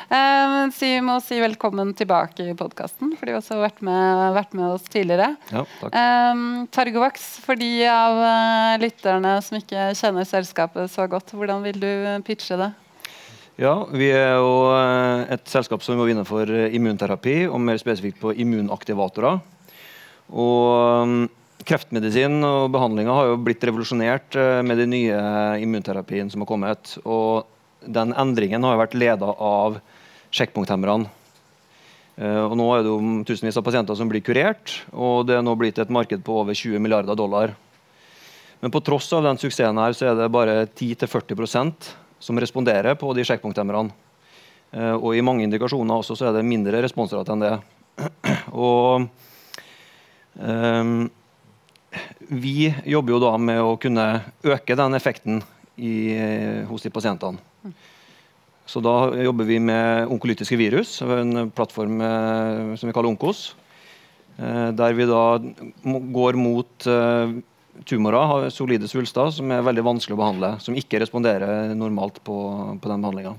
Eh, men vi må si velkommen tilbake i podkasten, for du har også vært med, vært med oss tidligere. ja. Um, Targovax, for de av lytterne som ikke kjenner selskapet så godt, hvordan vil du pitche det? Ja, vi er jo et selskap som går innenfor immunterapi, og mer spesifikt på immunaktivatorer. Og mm, kreftmedisin og behandlinga har jo blitt revolusjonert eh, med den nye immunterapien som har kommet. Og den endringen har jo vært leda av sjekkpunkthemmerne. Eh, Og nå er det jo tusenvis av pasienter som blir kurert, og det er nå blitt et marked på over 20 milliarder dollar. Men på tross av den suksessen her, så er det bare 10-40% som responderer på de sjekkpunkthemmerne. Eh, Og i mange indikasjoner også så er det mindre responsrate enn det. Og ehm, vi jobber jo da med å kunne øke den effekten i, hos de pasientene. Så da jobber vi med onkolytiske virus, en plattform eh, som vi kaller Onkos. Eh, der vi da går mot eh, tumorer, solide svulster, som er veldig vanskelig å behandle. Som ikke responderer normalt på, på den behandlinga.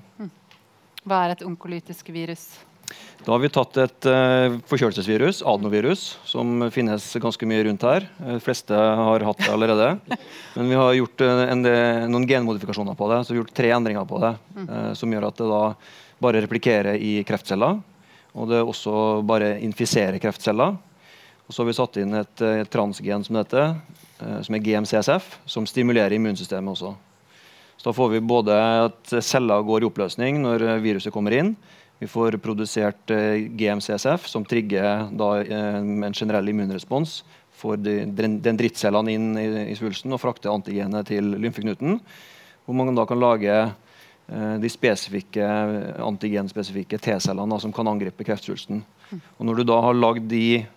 Hva er et onkolytisk virus? Da har vi tatt et eh, forkjølelsesvirus, adenovirus, som finnes ganske mye rundt her. Eh, De fleste har hatt det allerede. Men vi har gjort eh, en, del- noen genmodifikasjoner på det, så vi har gjort tre endringer på det. eh, som gjør at det da bare replikerer i kreftceller. Og det også bare infiserer kreftceller. Og så har vi satt inn et, et transgen som dette, som er GMCSF, som stimulerer immunsystemet også. Så da får vi både at celler går i oppløsning når viruset kommer inn. Vi får produsert eh, GMCSF, som trigger da, eh, en generell immunrespons. Får de, dendrittcellene inn i, i svulsten og frakter antigenet til lymfeknuten. Hvor man da kan lage eh, de spesifikke antigenspesifikke T-cellene som kan angripe kreftsvulsten. Og når du da har lagd de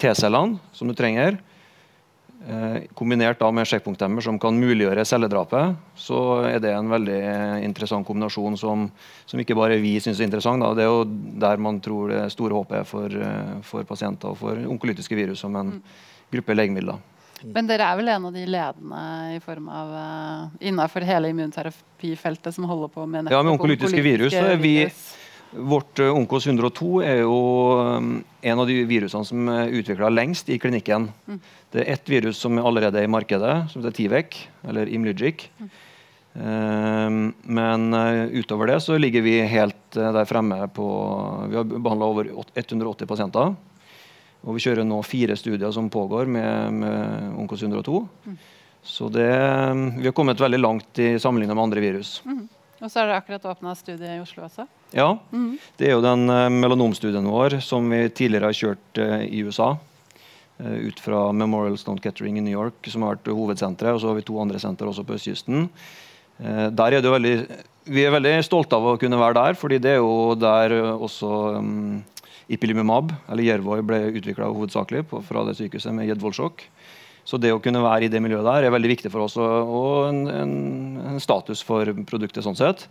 T-cellene som du trenger, kombinert da med sjekkpunkthemmer som kan muliggjøre celledrapet, så er det en veldig interessant kombinasjon som, som ikke bare vi syns er interessant. Da. Det er jo der man tror det store håpet er for, eh, for pasienter og for onkolytiske virus som en mm. gruppe legemidler. Men dere er vel en av de ledende i form av uh, innenfor hele immunterapifeltet som holder på med Ja, med onkolytiske virus så er vi virus. Vårt uh, Onkos 102 er jo um, en av de virusene som er utvikla lengst i klinikken. Mm. Det er ett virus som allerede er i markedet, som heter Tivec, eller Imlygic. Mm. Um, men utover det så ligger vi helt der fremme på Vi har behandla over 180 pasienter. Og vi kjører nå fire studier som pågår med, med Onkos 102. Mm. Så det, vi har kommet veldig langt i sammenligna med andre virus. Og så er det akkurat åpna studie i Oslo også? Ja. Mm. Det er jo den uh, melanomstudien vår som vi tidligere har kjørt uh, i USA. Uh, ut fra Memorial Stone Kettering i New York, som har vært hovedsenteret. Og så har vi to andre senter også på østkysten. der er det jo veldig, vi er veldig stolte av å kunne være der, fordi det er jo der også um, Ipilimumab, eller Jervoi, ble utvikla hovedsakelig på, fra det sykehuset med Jedvoldsjokk. Så det å kunne være i det miljøet der er veldig viktig for oss, og en, en, en status for produktet. sånn sett.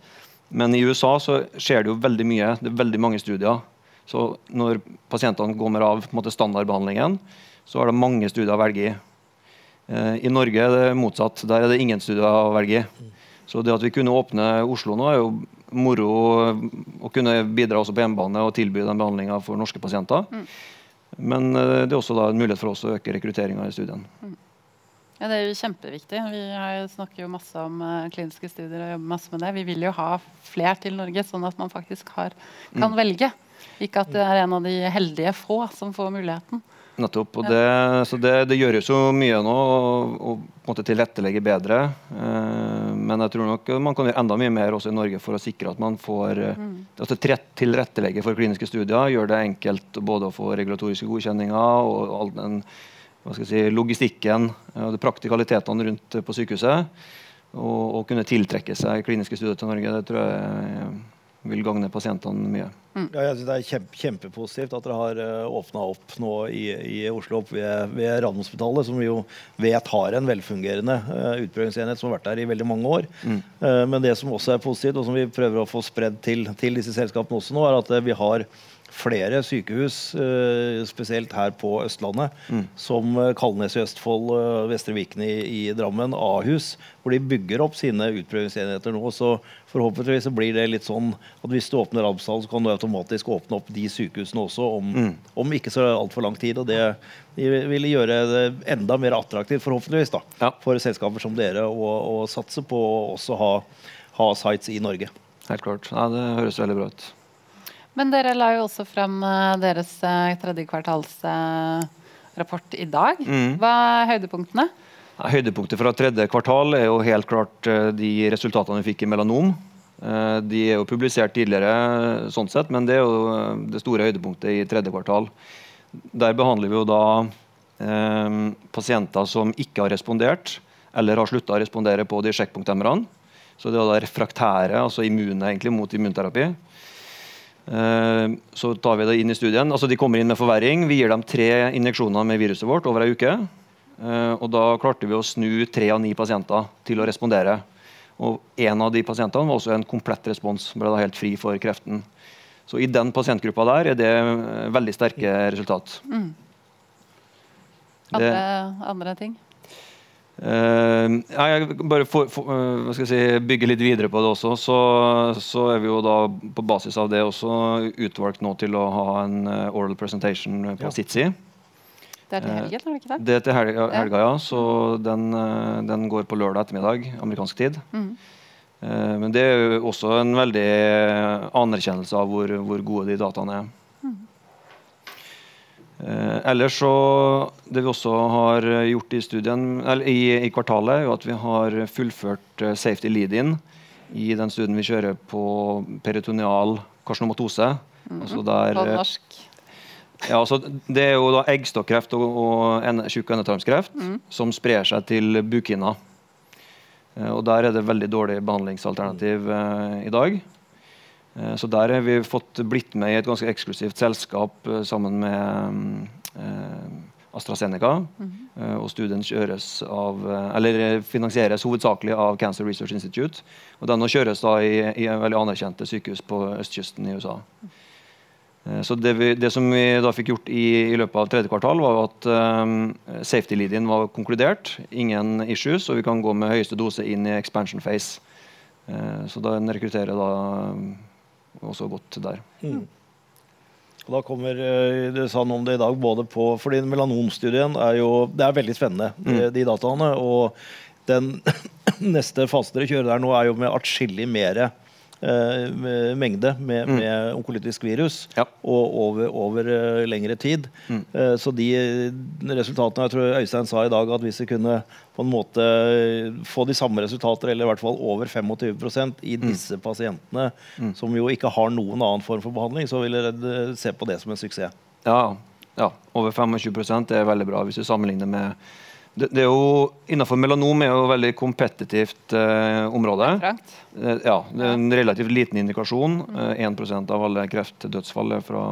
Men i USA så skjer det jo veldig mye. Det er veldig mange studier. Så når pasientene kommer av måte, standardbehandlingen, så er det mange studier å velge i. Eh, I Norge er det motsatt. Der er det ingen studier å velge i. Så det at vi kunne åpne Oslo nå, er jo moro å kunne bidra også på hjemmebane og tilby den behandlinga for norske pasienter. Mm. Men eh, det er også da en mulighet for oss å øke rekrutteringa i studien. Mm. Ja, Det er jo kjempeviktig. Vi snakker jo masse om uh, kliniske studier og jobber masse med det. Vi vil jo ha flere til Norge, sånn at man faktisk har, kan mm. velge. Ikke at det er en av de heldige få som får muligheten. Nettopp. og det, så det, det, gjøres jo mye nå å tilrettelegge bedre. Eh, men jeg tror nok man kan gjøre enda mye mer også i Norge for å sikre at man får eh, mm. altså tilrettelegge for kliniske studier. Gjøre det enkelt både å få regulatoriske godkjenninger og all den si, logistikken og praktikalitetene rundt på sykehuset. Og, og kunne tiltrekke seg kliniske studier til Norge. Det tror jeg vil gagne pasientene mye. Mm. Ja, jeg synes Det er kjempe, kjempepositivt at dere har uh, eh, åpna opp nå i, i Oslo opp ved, ved Radiumhospitalet, som vi jo vet har en velfungerende uh, utprøvingsenhet som har vært der i veldig mange år. Mm. Uh, men det som også er positivt, og som vi prøver å få spredd til, til disse selskapene også nå, er at uh, vi har flere sykehus, eh, spesielt her på Østlandet, mm. som eh, Kalnes i Østfold, eh, Vestre Viken i, i, Drammen, Ahus, hvor de bygger opp sine utprøvingsenheter nå. Så forhåpentligvis så blir det litt sånn at hvis du åpner Ramsdal, så kan du automatisk åpne opp de sykehusene også om, mm. om ikke så altfor lang tid. og det vil gjøre det enda mer attraktivt forhåpentligvis da, ja. for selskaper som dere å, å satse på å også ha, ha sites i Norge. Helt klart. Ja, det høres veldig bra ut. Men dere la jo også frem uh, deres uh, tredje kvartalsrapport uh, i dag. Mm. Hva er høydepunktene? Høydepunktet fra tredje kvartal er jo helt klart de resultatene vi fikk i melanom. De er jo publisert tidligere, sånn sett, men det er jo det store høydepunktet i tredje kvartal. Der behandler vi jo da eh, pasienter som ikke har respondert, eller har slutta å respondere på de sjekkpunkthemmerne. Så det er da refraktære, altså immune egentlig, mot immunterapi. Eh, så tar vi det inn i studien. Altså De kommer inn med forverring. Vi gir dem tre injeksjoner med viruset vårt over ei uke. Eh, og Da klarte vi å snu tre av ni pasienter til å respondere. Og En av de pasientene var også en komplett respons. ble da helt fri for kreften. Så i den pasientgruppa der er det eh, veldig sterke resultat. Mm. Andre, andre ting? Uh, jeg bare for, for, uh, si, bygge litt videre på det også. Så, så, er vi jo da på basis av det også utvalgt nå til å ha en uh, oral presentation på ja. SITSI. Det er til helgen, er ikke det? Det er til helga, helga ja. Så den, den, går på lørdag ettermiddag, amerikansk tid. Mm. Men det er jo også en veldig anerkjennelse av hvor, hvor gode de dataene er. Mm. ellers så Det vi også har gjort i studien, eller i, i kvartalet, er at vi har fullført eh, safety lead-in i den studien vi kjører på peritoneal karsinomatose. Altså der, På eh, norsk. ja, altså det er jo da eggstokkreft og, og en, tjukk- endetarmskreft endetarmskreft som sprer seg til bukhinna. Eh, Og der er det veldig dårlig behandlingsalternativ eh, i dag. Eh, så der har vi fått blitt med i et ganske eksklusivt selskap eh, sammen med mm, -hmm. AstraZeneca. Eh, og studien kjøres av, eh, eller eh, finansieres hovedsakelig av Cancer Research Institute. Og den kjøres da i, i veldig anerkjente sykehus på østkysten i USA. Eh, Så det, vi, det som vi da fikk gjort i, i løpet av tredje kvartal, var at um, safety lead-in var konkludert. Ingen issues, og vi kan gå med høyeste dose inn i expansion phase. Uh, så da den rekrutterer da også godt der. Og da kommer, Du sa noe om det i dag, både på, fordi melanomstudien er jo det er veldig spennende, de, de dataene. Og den neste fasen dere kjører der nå, er jo med atskillig mer eh, med mengde med, med onkolytisk virus Ja. og over, over eh, lengre tid. Eh, så de resultatene Jeg tror Øystein sa i dag at hvis vi kunne på en måte få de samme resultater, eller i hvert fall over 25% i disse pasientene som jo ikke har noen annen form for behandling, så ville dere se på det som en suksess. Ja, ja, over 25% er veldig bra hvis du sammenligner med det, det er jo, Innenfor melanom er jo et veldig kompetitivt eh, område. Det Eh, Ja, det er en relativt liten indikasjon. Eh, 1 av alle kreftdødsfall er fra,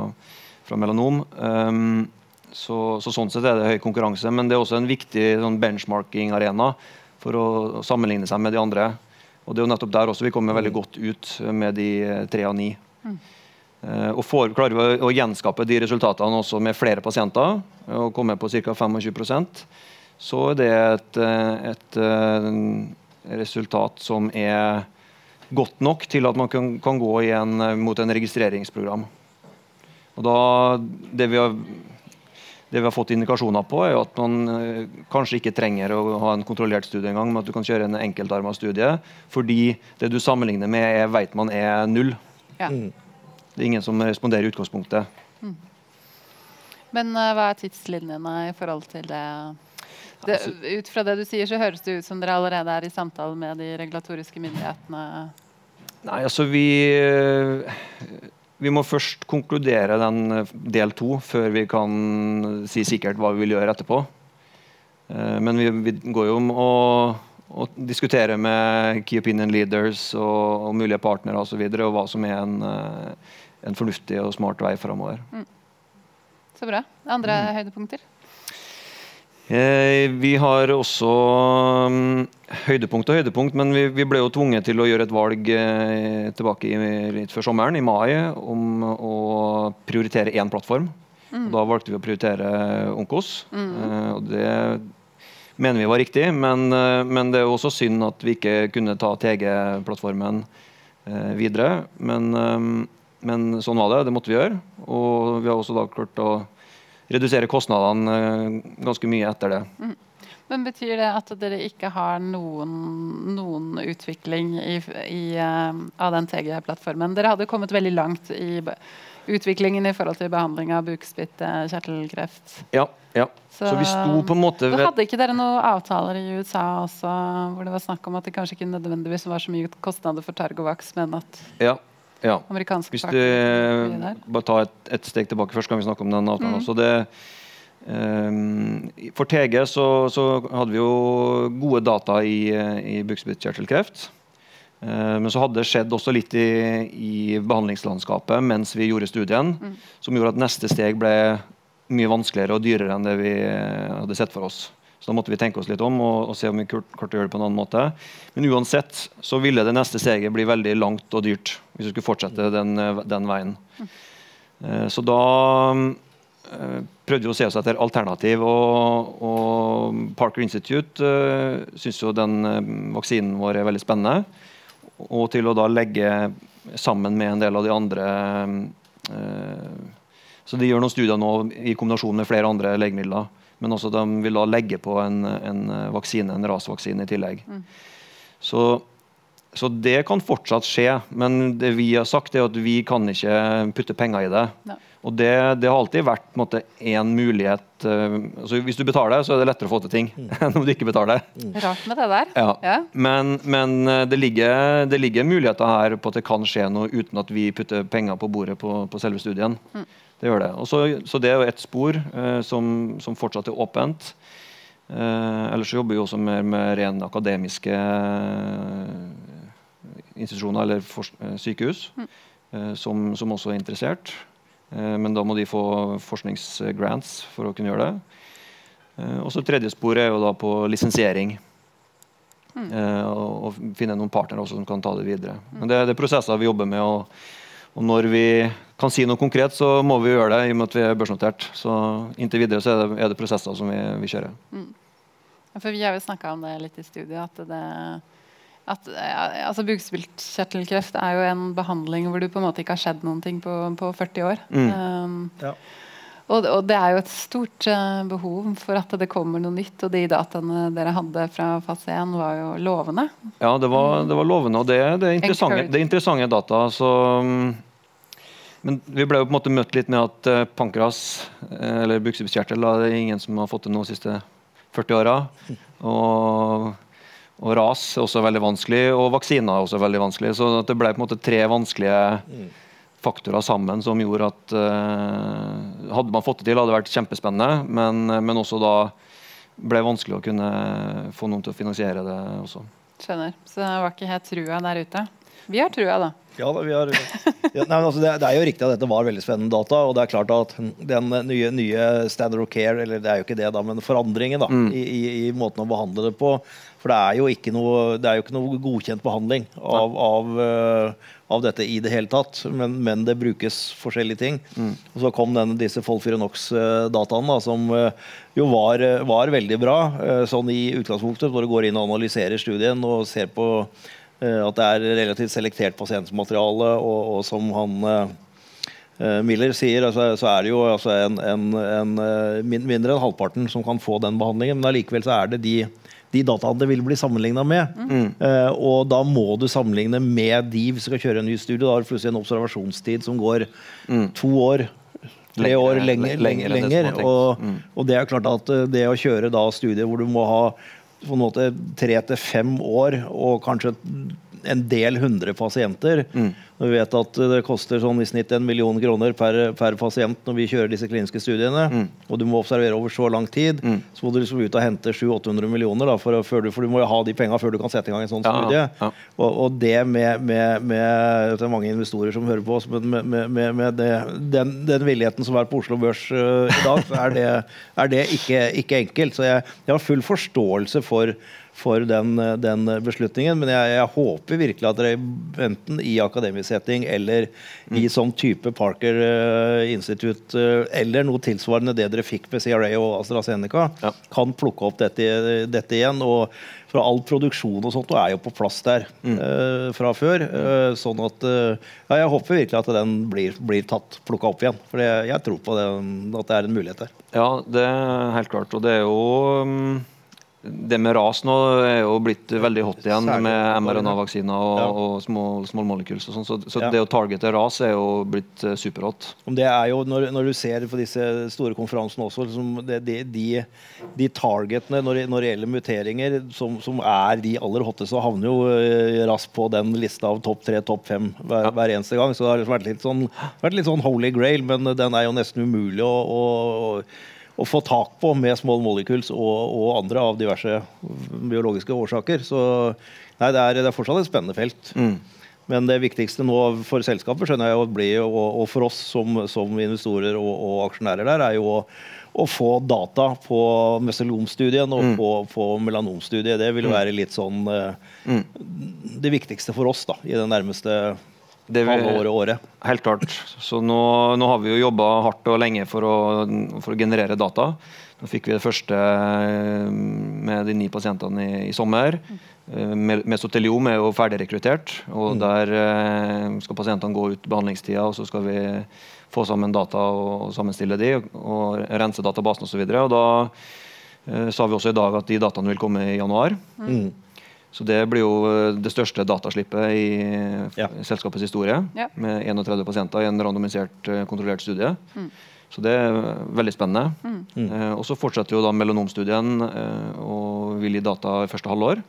fra melanom. Um, så, så sånn sett er det høy konkurranse, men det er også en viktig sånn benchmarking-arena for å sammenligne seg med de andre. Og det er jo nettopp der også vi kommer veldig godt ut med de eh, tre av ni. Eh, og får, klarer vi å, å gjenskape de resultatene også med flere pasienter, og komme på ca. 25 så er det et, eh, et eh, resultat som er godt nok til at man kan, kan gå igjen eh, mot en registreringsprogram. Og da, det, vi har, det vi har fått indikasjoner på, er at man kanskje ikke trenger å ha en kontrollert studie engang, men at du kan kjøre en enkeltarma studie, fordi det du sammenligner med, er, vet man er null. Ja. Det er ingen som responderer i utgangspunktet. Men eh, hva er tidslinjene i forhold til det? Det? Ut fra det du sier, så høres det ut som dere allerede er i samtale med de regulatoriske myndighetene. Nei, altså vi Vi må først konkludere den eh, del to før vi kan si sikkert hva vi vil gjøre etterpå. Eh, Men vi, vi går jo om å, å diskutere med key opinion leaders og, og mulige partnere osv. Og, så videre, og hva som er en, eh, en fornuftig og smart vei framover. Så bra. Andre Mm. høydepunkter? Eh, vi har også mm, høydepunkt og høydepunkt, men vi, vi ble jo tvunget til å gjøre et valg eh, tilbake i, litt før sommeren, i mai, om å prioritere én plattform. Mm. da valgte vi å prioritere Onkos. Eh, og det mener vi var riktig, men, men det er jo også synd at vi ikke kunne ta TG-plattformen videre. Men, men sånn var det, det måtte vi gjøre. Og vi har også da klart å redusere kostnadene eh, ganske mye etter det. Men betyr det at dere ikke har noen, noen utvikling i, i, eh, av den TG-plattformen? Dere hadde kommet veldig langt i utviklingen i forhold til behandling av bukspytt, eh, kjertelkreft. Ja, ja. Så, vi sto på en måte ved hadde ikke dere noen avtaler i USA også, hvor det var snakk om at det kanskje ikke nødvendigvis var så mye kostnader for Targovax, men at Ja. Ja. amerikanske Hvis du der? bare tar et, et steg tilbake først, kan vi snakke om den avtalen også. Det, um, for TG så, så hadde vi jo gode data i, i bukspyttkjertelkreft. Eh, men så hadde det skjedd også litt i, i behandlingslandskapet mens vi gjorde studien, som gjorde at neste steg ble mye vanskeligere og dyrere enn det vi eh, hadde sett for oss. Så da måtte vi tenke oss litt om og, og se om vi klarte å gjøre det på en annen måte. Men uansett så ville det neste steget bli veldig langt og dyrt hvis vi skulle fortsette den, eh, den veien. Eh, Så da eh, prøvde vi å se oss etter alternativ, og, og Parker Institute uh, syns jo den vaksinen vår er veldig spennende. Og til å da legge sammen med en del av de andre Så de gjør noen studier nå i kombinasjon med flere andre legemidler. Men også de vil da legge på en, en vaksine, en rasvaksine i tillegg. Så, så det kan fortsatt skje, men det vi har sagt er at vi kan ikke putte penger i det. Ja. Og det, det, har alltid vært en mulighet. Uh, altså Hvis du betaler, så er det lettere å få til ting mm. enn om du ikke betaler. Mm. Rart med det der. Ja. ja. Men, men eh, det, ligger, det, ligger, muligheter her på at det kan skje noe uten at vi putter penger på bordet på, på selve studien. Mm. Det gjør det. Også, så det er jo et spor eh, som, som, fortsatt er åpent. Eh, ellers jobber vi også mer med ren akademiske institusjoner eller for, sykehus, mm. som, som også er interessert. Eh, men da må de få forskningsgrants for å kunne gjøre det. Eh, og så Tredje spor er jo da på lisensiering. Mm. Eh, og, finne noen partnere også som kan ta det videre. Men det, det er prosesser vi jobber med. Og, og, når vi kan si noe konkret, så må vi gjøre det i og med at vi er børsnotert. Så inntil videre så er det, er det prosesser som vi, vi kjører. Mm. For Vi har jo snakka om det litt i studio. at det at altså Bukspyttkjertelkreft er jo en behandling hvor du på en måte ikke har skjedd noen ting på, på 40 år. Mm. Um, ja. Og, og, det er jo et stort uh, behov for at det kommer noe nytt. Og de dataene dere hadde fra fase 1 var jo lovende. Ja, det var, det var lovende. Og det, det, er interessante, det er interessante data. Så, um, men vi ble jo på en måte møtt litt med at uh, pankras, uh, eller bukspyttkjertel, det er ingen som har fått det nå de siste 40 åra. Og og ras er også veldig vanskelig, og vaksiner er også veldig vanskelig. Så det ble på en måte tre vanskelige faktorer sammen som gjorde at uh, Hadde man fått det til, hadde det vært kjempespennende, men, men også da ble det vanskelig å kunne få noen til å finansiere det også. Skjønner. Så det var ikke helt trua der ute? Vi har trua, da. Ja, da, har, ja, nei, altså det, det, er jo riktig at dette var veldig spennende data. Og det er klart at den nye, nye standard of care, eller det er jo ikke det, da, men forandringen da, mm. i, i, i, måten å behandle det på, for det er jo ikke noe, jo ikke noe godkjent behandling av, av, uh, av, dette i det hele tatt. Men, men det brukes forskjellige ting. Mm. Og så kom denne, disse Folfirinox-dataene, som uh, jo var, var, veldig bra uh, sånn i utgangspunktet, når du går inn og analyserer studien og ser på at det er relativt selektert pasientmateriale, og, og som han Miller sier, altså, så er det jo altså en, en, en, mindre enn halvparten som kan få den behandlingen. Men allikevel så er det de de dataene det vil bli sammenligna med. Mm. Uh, og da må du sammenligne med de hvis du skal kjøre en ny studie. Da har du plutselig en observasjonstid som går mm. to år. Tre år lenger. lenger, lenger og, mm. og, det er klart at eh, det å kjøre da studier hvor du må ha på en måte tre til fem år og kanskje en del hundre pasienter. Mm. Når vi vet at det koster sånn i snitt en million kroner per, per pasient når vi kjører disse kliniske studiene, mm. og du må observere over så lang tid, mm. så må du liksom ut og hente 700-800 millioner. Da, for, for, du, for, du, må jo ha de penga før du kan sette i gang en sånn ja, studie. Ja. Og, og, det med, med, med, Det er mange investorer som hører på oss, men med, med det, den, den, villigheten som er på Oslo Børs uh, i dag, så er det, er det ikke, ikke, enkelt. Så jeg, jeg har full forståelse for for den, den beslutningen. Men jeg, jeg, håper virkelig at dere enten i akademisk setting eller mm. i sånn type Parker uh, Institute uh, eller noe tilsvarende det dere fikk med CRA og AstraZeneca, ja. kan plukke opp dette, dette, igjen. og for all produksjon og sånt er jo på plass der mm. uh, fra før. sånn at ja, Jeg håper virkelig at den blir, blir tatt, plukka opp igjen. For jeg, jeg tror på det, at det er en mulighet der. Ja, det er helt klart. Og det er jo um det med ras nå er jo blitt veldig hot igjen med mRNA-vaksiner og, ja. og små, små molecules. og sånn, Så, så ja. det å targete ras er jo blitt uh, superhot. Det er jo, når, når, du ser på disse store konferansene også, liksom det, de, de, de, targetene når, når, det gjelder muteringer, som, som, er de aller hotteste, havner jo uh, raskt på den lista av topp tre, topp fem hver, ja. hver, eneste gang. Så det har liksom vært litt, sånn, vært litt sånn holy grail, men den er jo nesten umulig å, å, å få tak på med small molecules og, og, andre av diverse biologiske årsaker. Så nei, det, er, det er fortsatt et spennende felt. Mm. Men det viktigste nå for selskapet skjønner jeg bli, og, og, for oss som, som investorer og, og, aksjonærer der, er jo å, å få data på meselomstudien og mm. på, på, melanomstudiet. Det vil mm. være litt sånn eh, mm. det viktigste for oss da, i den nærmeste det vil, halve året. Helt klart. Så nå, nå har vi jo jobba hardt og lenge for å, for å, generere data. Nå fikk vi det første eh, med de ni pasientene i, i sommer. Eh, mesoteliom er jo ferdig rekruttert. og mm. Der eh, skal pasientene gå ut behandlingstida, og så skal vi få sammen data og sammenstille de, og rense databasen osv. Da sa vi også i dag at de dataene vil komme i januar. Mm. Så det blir jo eh, det største dataslippet i Ja. selskapets historie. Ja. Med 31 pasienter i en randomisert, eh, kontrollert studie. Så det er veldig spennende. Eh, og så fortsetter jo da melanomstudien eh, og vil gi data i første halvår.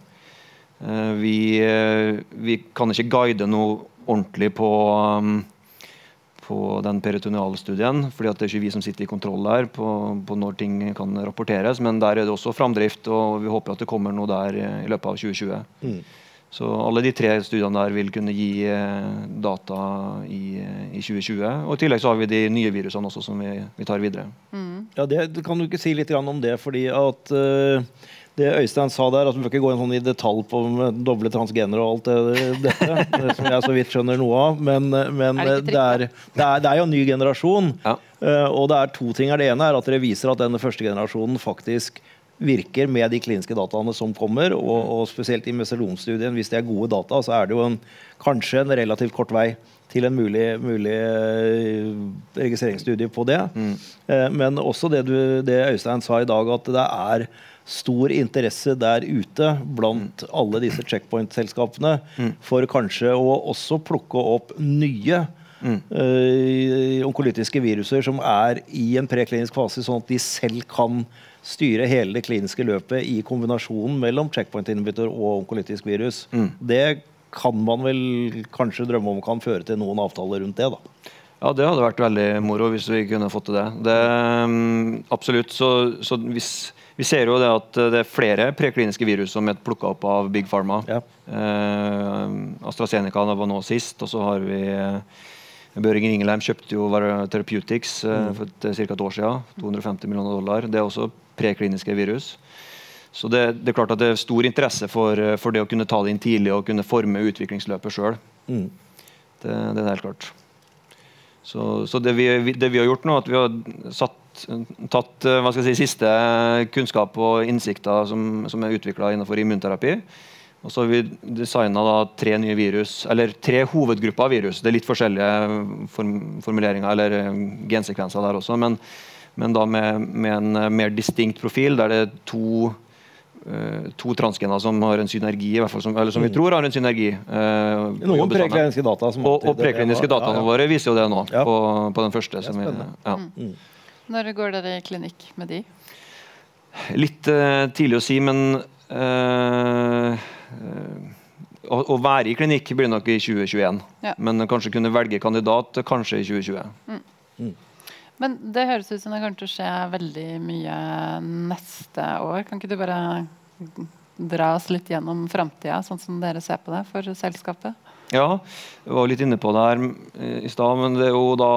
Eh, vi, eh, vi kan ikke guide noe ordentlig på, um, på den peritonealstudien, fordi at det er ikke vi som sitter i kontroll der på, på når ting kan rapporteres. Men der er det også framdrift, og vi håper at det kommer noe der eh, i løpet av 2020. Mm. Så alle de tre studiene der vil kunne gi eh, data i, eh, i 2020. Og i tillegg så har vi de nye virusene også som vi, vi tar videre. Ja, det, Kan du ikke si litt om det? fordi at eh, det Øystein sa der, at vi bør ikke gå inn sånn i detalj på doble transgenere og alt det, dette, det som jeg så vidt skjønner noe av, men, men Er det er, det, er, det er jo en ny generasjon. Ja. eh, og det er to ting. Det ene er at dere viser at denne første generasjonen faktisk virker med de kliniske dataene som kommer, og, og spesielt i meselonstudien, hvis det er gode data, så er det jo en, kanskje en relativt kort vei til en mulig, mulig eh, registreringsstudie på det. Mm. men også det, du, det Øystein sa i dag, at det er stor interesse der ute blant alle disse checkpoint-selskapene for kanskje å også plukke opp nye eh, onkolytiske viruser som er i en preklinisk fase, sånn at de selv kan styre hele det kliniske løpet i kombinasjonen mellom checkpoint-inhibitor og onkolytisk virus. Det kan man vel kanskje drømme om kan føre til noen avtaler rundt det. da. Ja, det hadde vært veldig moro hvis vi kunne fått til det. det mm, absolutt. Så, så hvis, vi ser jo det at det er flere prekliniske virus som er plukka opp av Big Pharma. Ja. Eh, AstraZeneca var nå sist, og så har vi Børing Børingen Ingelheim kjøpte jo Therapeutics eh, for et- ca. et år siden. 250 millioner dollar. Det er også prekliniske virus. Så det, det er klart at det er stor interesse for, eh, for det å kunne ta det inn tidlig og kunne forme utviklingsløpet sjøl. Mm. Det, det er helt klart. Så, så det, vi, vi- det vi har gjort nå, at vi har satt, tatt eh, hva skal jeg si, siste kunnskap og innsikter som, som er utvikla innenfor immunterapi. Og så har vi designa tre nye virus, eller tre hovedgrupper av virus. Det er litt forskjellige form, formuleringer eller eh, gensekvenser der også, men, men da med, med en eh, mer distinkt profil, der det er to uh, to transgener som har en synergi, fall som, eller som vi tror har en synergi. Uh, Noen prekliniske data som Og, og prekliniske dataene ja. våre viser jo det nå. Ja. På, på den første. Som vi, ja. Når går dere i klinikk med de? Litt uh, tidlig å si, men uh, eh, å, å være i klinikk blir nok i 2021. Ja. Men kanskje kunne velge kandidat kanskje i 2020. Men det høres ut som det kommer til å skje veldig mye neste år. Kan ikke du bare dra oss litt gjennom framtida, sånn som dere ser på det for selskapet? Ja, jeg var litt inne på det her eh, i stad, men det er jo da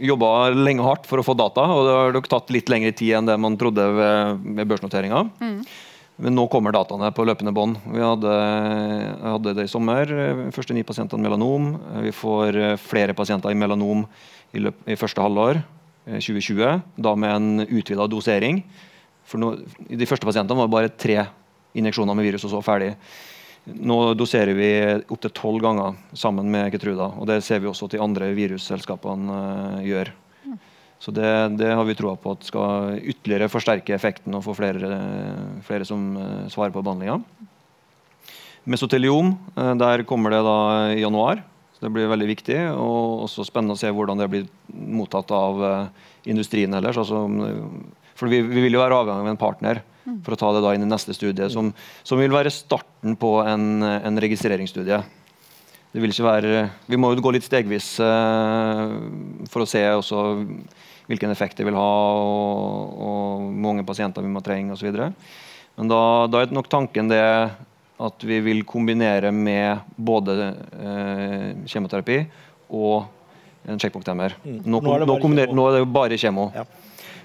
jobba lenge hardt for å få data, og det har nok tatt litt lengre tid enn det man trodde ved, ved børsnoteringa. Men nå kommer dataene på løpende bånd. Vi hadde, hadde det i sommer. eh, Første ni pasientene melanom. Eh, Vi får eh, flere pasienter i melanom i, løp, i første halvår eh, 2020. Da med en utvida dosering. For no, de første pasientene var bare tre injeksjoner med virus, og så ferdig. Nå doserer vi opptil tolv ganger sammen med Ketruda. Og det ser vi også at de andre virusselskapene eh, gjør. Så det, det har vi troa på at skal ytterligere forsterke effekten og få flere, flere som eh, svarer på behandlinga. Mesoteliom, eh, der kommer det da i januar. Så det blir veldig viktig. Og også spennende å se hvordan det blir mottatt av eh, industrien ellers. Altså, for vi, vi vil jo være avhengig av en partner for å ta det da inn i neste studie, som, som vil være starten på en, en registreringsstudie. Det vil ikke være, vi må jo gå litt stegvis eh, for å se også hvilken effekt det vil ha, og, og hvor mange pasienter vi må trenge osv. Men da, da er nok tanken det at vi vil kombinere med både eh, kjemoterapi og en checkpoint-hemmer. Nå, Nå nå, kjemo. nå er det jo bare kjemo. Ja.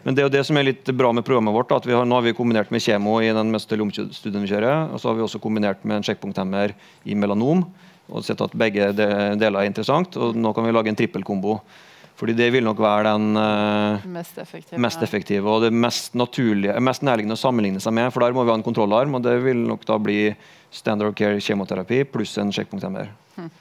Men det er jo det som er litt bra med programmet vårt. at vi har, Nå har vi kombinert med kjemo i den mestelomstudien vi kjører. Og så har vi også kombinert med en checkpoint-hemmer i melanom. Og sett at begge deler er interessant. Og nå kan vi lage en trippelkombo. Fordi det vil nok være den uh, Mest effektive? mest effektive og det mest naturlige, mest nærliggende å sammenligne seg med. For der må vi ha en kontrollarm, og det vil nok da bli standard of care kjemoterapi pluss en. Må jeg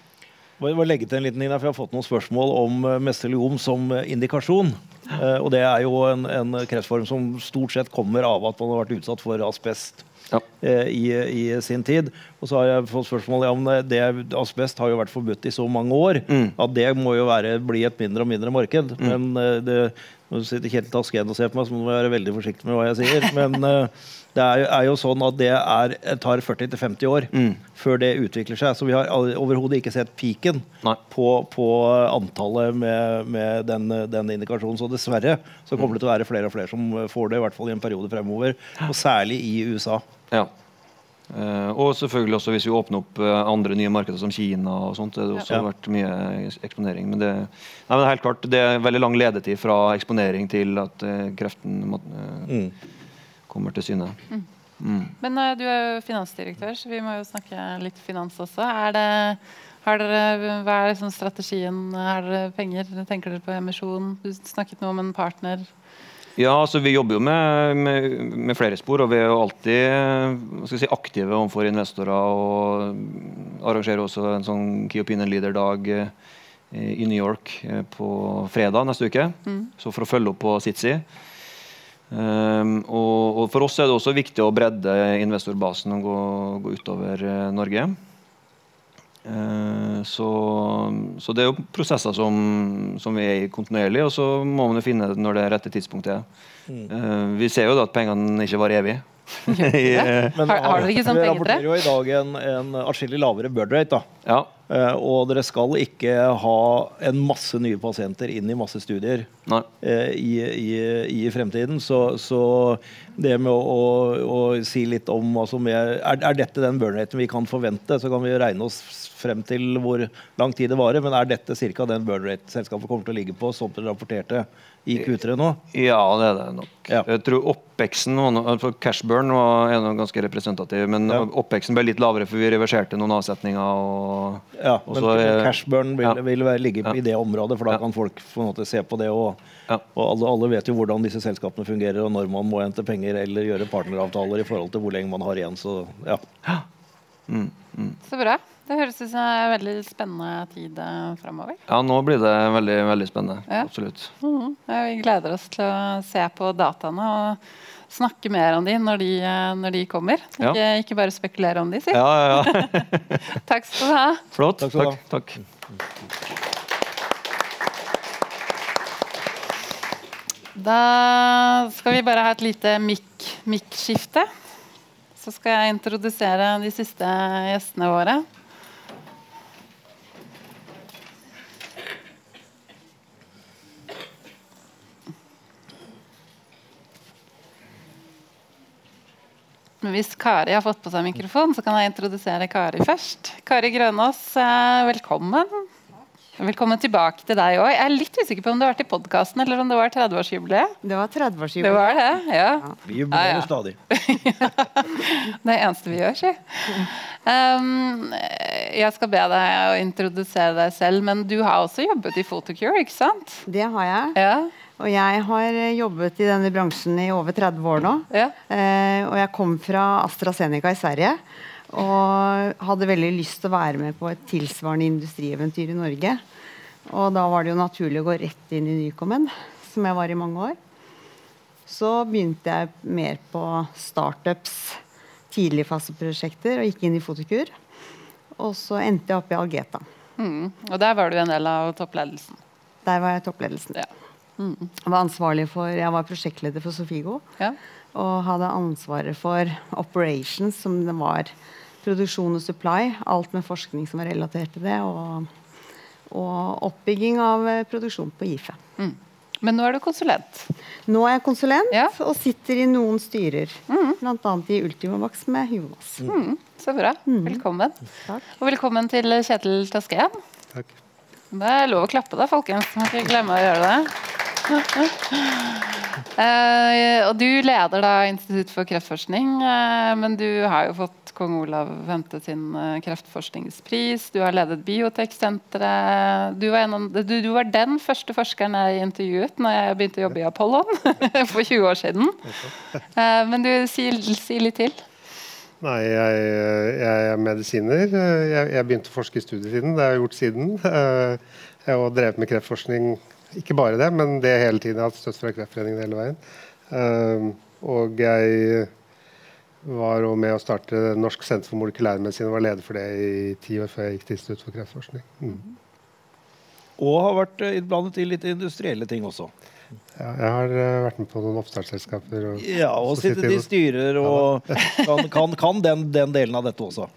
bare legge til en liten, ting der, for Jeg har fått noen spørsmål om mesteliom som eh, indikasjon. Eh, og Det er jo en, en kreftform som stort sett kommer av at man har vært utsatt for asbest. ja. eh, i, i, sin tid. Og så har jeg fått spørsmål om det, asbest har jo vært forbudt i så mange år mm. at det må jo være, bli et mindre og mindre marked. Mm. Men eh, det, nå sitter Kjetil Tasken og ser på meg, så må jeg være veldig forsiktig med hva jeg sier. Men uh, det er jo, er jo, sånn at det er, tar 40-50 år mm. før det utvikler seg. Så vi har overhodet ikke sett piken på, på, antallet med, med den, den, indikasjonen. Så dessverre så kommer det til å være flere og flere som får det, i hvert fall i en periode fremover. Og særlig i USA. Ja. Uh, og selvfølgelig også hvis vi åpner opp uh, andre nye markeder som Kina. og sånt, det har også ja. vært mye eksponering. Men det, nei, men helt klart, det er veldig lang ledetid fra eksponering til at uh, kreften må, mm. kommer til syne. Mm. Mm. Men du er jo finansdirektør, så vi må jo snakke litt finans også. Er det, dere, hva er liksom strategien? Er dere penger? Tenker dere på emisjon? Du snakket nå om en partner. Ja, altså Vi jobber jo med, med, med, flere spor, og vi er jo alltid si, aktive overfor investorer. og Arrangerer også en sånn Key Opinion Leader-dag eh, i New York eh, på fredag neste uke. Mm. Så for å følge opp på Sitsi. Um, og, og, For oss er det også viktig å bredde investorbasen og gå, gå utover uh, Norge. Eh, så, så, det er jo prosesser som, som, vi er i kontinuerlig, og så må man jo finne det når det rette tidspunktet er. Mm. Eh, vi ser jo da at pengene ikke varer evig. Men har, har dere ikke sånn pengetre? Vi rapporterer jo i dag en, en atskillig lavere bird rate. da. Ja. Uh, og dere skal ikke ha en masse nye pasienter inn i masse studier uh, i, i, i, fremtiden. Så, så det med å, å, å, si litt om altså med, er, er, dette den burn raten vi kan forvente, så kan vi regne oss frem til hvor lang tid det varer. Men er dette ca. den burn rate selskapet kommer til å ligge på, som dere rapporterte i Q3 nå? Ja, det er det nok. Ja. Jeg tror oppveksten for Cashburn var noe ganske representativ, men ja. oppveksten ble litt lavere for vi reverserte noen avsetninger. Og, ja, og men så, Cashburn vil, ja. vil ligge i det området, for da kan folk på en se på det. Og, og alle, alle, vet jo hvordan disse selskapene fungerer, og når man må hente penger eller gjøre partneravtaler i forhold til hvor lenge man har igjen. Så ja. Mm, mm. Så bra. Det høres ut som en veldig spennende tid eh, framover. Ja, nå blir det veldig veldig spennende. Ja. Absolutt. Mm. Ja, vi gleder oss til å se på dataene og snakke mer om de når de, eh, når de kommer. Ja. Ikke, ikke, bare spekulere om de, si. Ja, ja, ja. takk skal du ha. Flott. Takk. takk, takk. Da skal vi bare ha et lite mikk-skifte. Så skal jeg introdusere de siste gjestene våre. Men hvis Kari har fått på seg mikrofon, så kan jeg introdusere Kari først. Kari Grønås, eh, velkommen. Velkommen tilbake til deg òg. Jeg er litt usikker på om du har vært i podkasten eller om det var 30-årsjubileet. Det var 30-årsjubileet. Det var det, ja. ja. Vi jubilerer ja, ja. stadig. det eneste vi gjør, si. Um, jeg skal be deg å introdusere deg selv, men du har også jobbet i Photocure, ikke sant? Det har jeg. Ja. Og jeg har eh, jobbet i denne bransjen i over 30 år nå. Ja. Eh, og jeg kom fra AstraZeneca i Sverige. Og hadde veldig lyst til å være med på et tilsvarende industrieventyr i Norge. Og da var det jo naturlig å gå rett inn i Nycomen, som jeg var i mange år. Så begynte jeg mer på startups, tidligfaseprosjekter, og gikk inn i Fotokur. Og så endte jeg opp i Algeta. Mm. Og der var du en del av toppledelsen? Der var jeg toppledelsen. Ja. Mm. Var ansvarlig for, jeg var prosjektleder for Sofigo. Ja. Og hadde ansvaret for operations, som det var produksjon og supply. Alt med forskning som var relatert til det. Og, og oppbygging av eh, produksjon på GIFE. Mm. Men nå er du konsulent? Nå er jeg konsulent ja. og sitter i noen styrer. Mm. Bl.a. i Ultimovax med Jonas. Mm. Så bra. Mm. Velkommen. Takk. Og velkommen til Kjetil Taskeen. Takk. Det er lov å klappe, da, folkens. Må ikke glemme å gjøre det. Uh, og du leder da Institutt for kreftforskning, uh, men du har jo fått kong Olav hente sin uh, kreftforskningspris. Du har ledet Bioteksenteret. Du, du, du, var den første forskeren jeg intervjuet når jeg begynte å jobbe i Apollon for 20 år siden. men du, si, si, litt til. Nei, jeg, jeg er medisiner. Jeg, jeg, begynte å forske i studietiden. Det har jeg gjort siden. Jeg har drevet med kreftforskning ikke bare det, men det hele tiden. Jeg har hatt støtte fra Kreftforeningen hele veien. Uh, og jeg var med å starte Norsk senter for molekylærmedisin og var leder for det i ti år før jeg gikk til Institutt for kreftforskning. Mm. Og har vært innblandet i litt industrielle ting også. Ja, jeg har uh, vært med på noen oppstartsselskaper. Og, ja, og sittet i styrer og kan, kan, kan den, den, delen av dette også.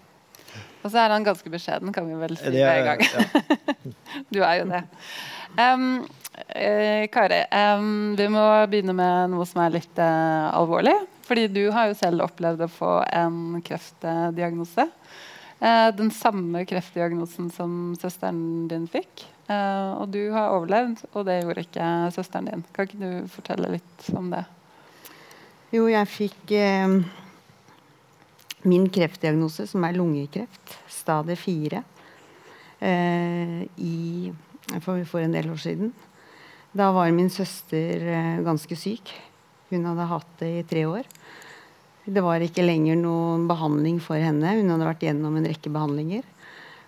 Og så er han ganske beskjeden, kan vi vel si med en gang. Ja. du er jo det. Um, uh, Kari, um, vi må begynne med noe som er litt uh, alvorlig. Fordi du har jo selv opplevd å få en kreftdiagnose. Uh, den samme kreftdiagnosen som søsteren din fikk. Og du har overlevd, og det gjorde ikke søsteren din. Kan ikke du fortelle litt om det? Jo, jeg fikk min kreftdiagnose, som er lungekreft, stadie fire, i, for, for, en del år siden. Da var min søster eh, ganske syk. Hun hadde hatt det i tre år. Det var ikke lenger noen behandling for henne. Hun hadde vært gjennom en rekke behandlinger.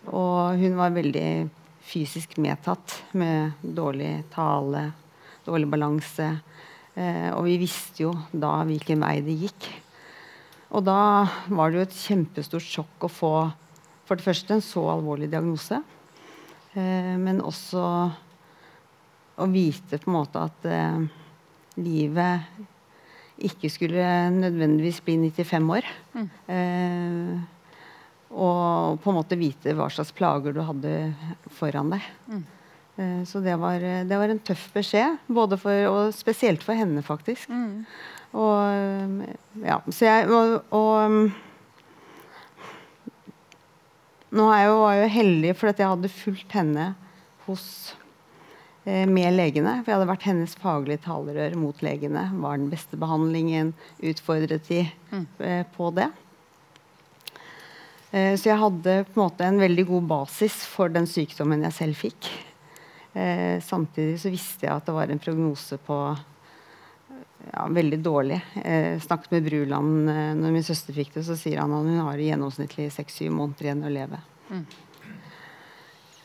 Og hun var veldig fysisk medtatt med dårlig tale, dårlig balanse. Eh, og vi visste jo da hvilken vei det gikk. Og da var det jo et kjempestort sjokk å få for det første en så alvorlig diagnose. Eh, men også å vite på en måte at eh, livet ikke skulle nødvendigvis bli 95 år. Mm. Eh, og på en måte vite hva slags plager du hadde foran deg. Mm. Eh, så det var, det var, en tøff beskjed, både for, og spesielt for henne, faktisk. Mm. Og ja, så jeg Og, og nå er jeg jo, var jeg jo heldig for at jeg hadde fulgt henne hos eh, med legene. For jeg hadde vært hennes faglige talerør mot legene. Var den beste behandlingen? Utfordret de mm. eh, på det? Eh, så jeg hadde på en måte en veldig god basis for den sykdommen jeg selv fikk. Eh, samtidig så visste jeg at det var en prognose på ja, veldig dårlig. Eh, snakket med Bruland når min søster fikk det, så sier han at hun har i gjennomsnittlig seks-syv måneder igjen å leve. Mm.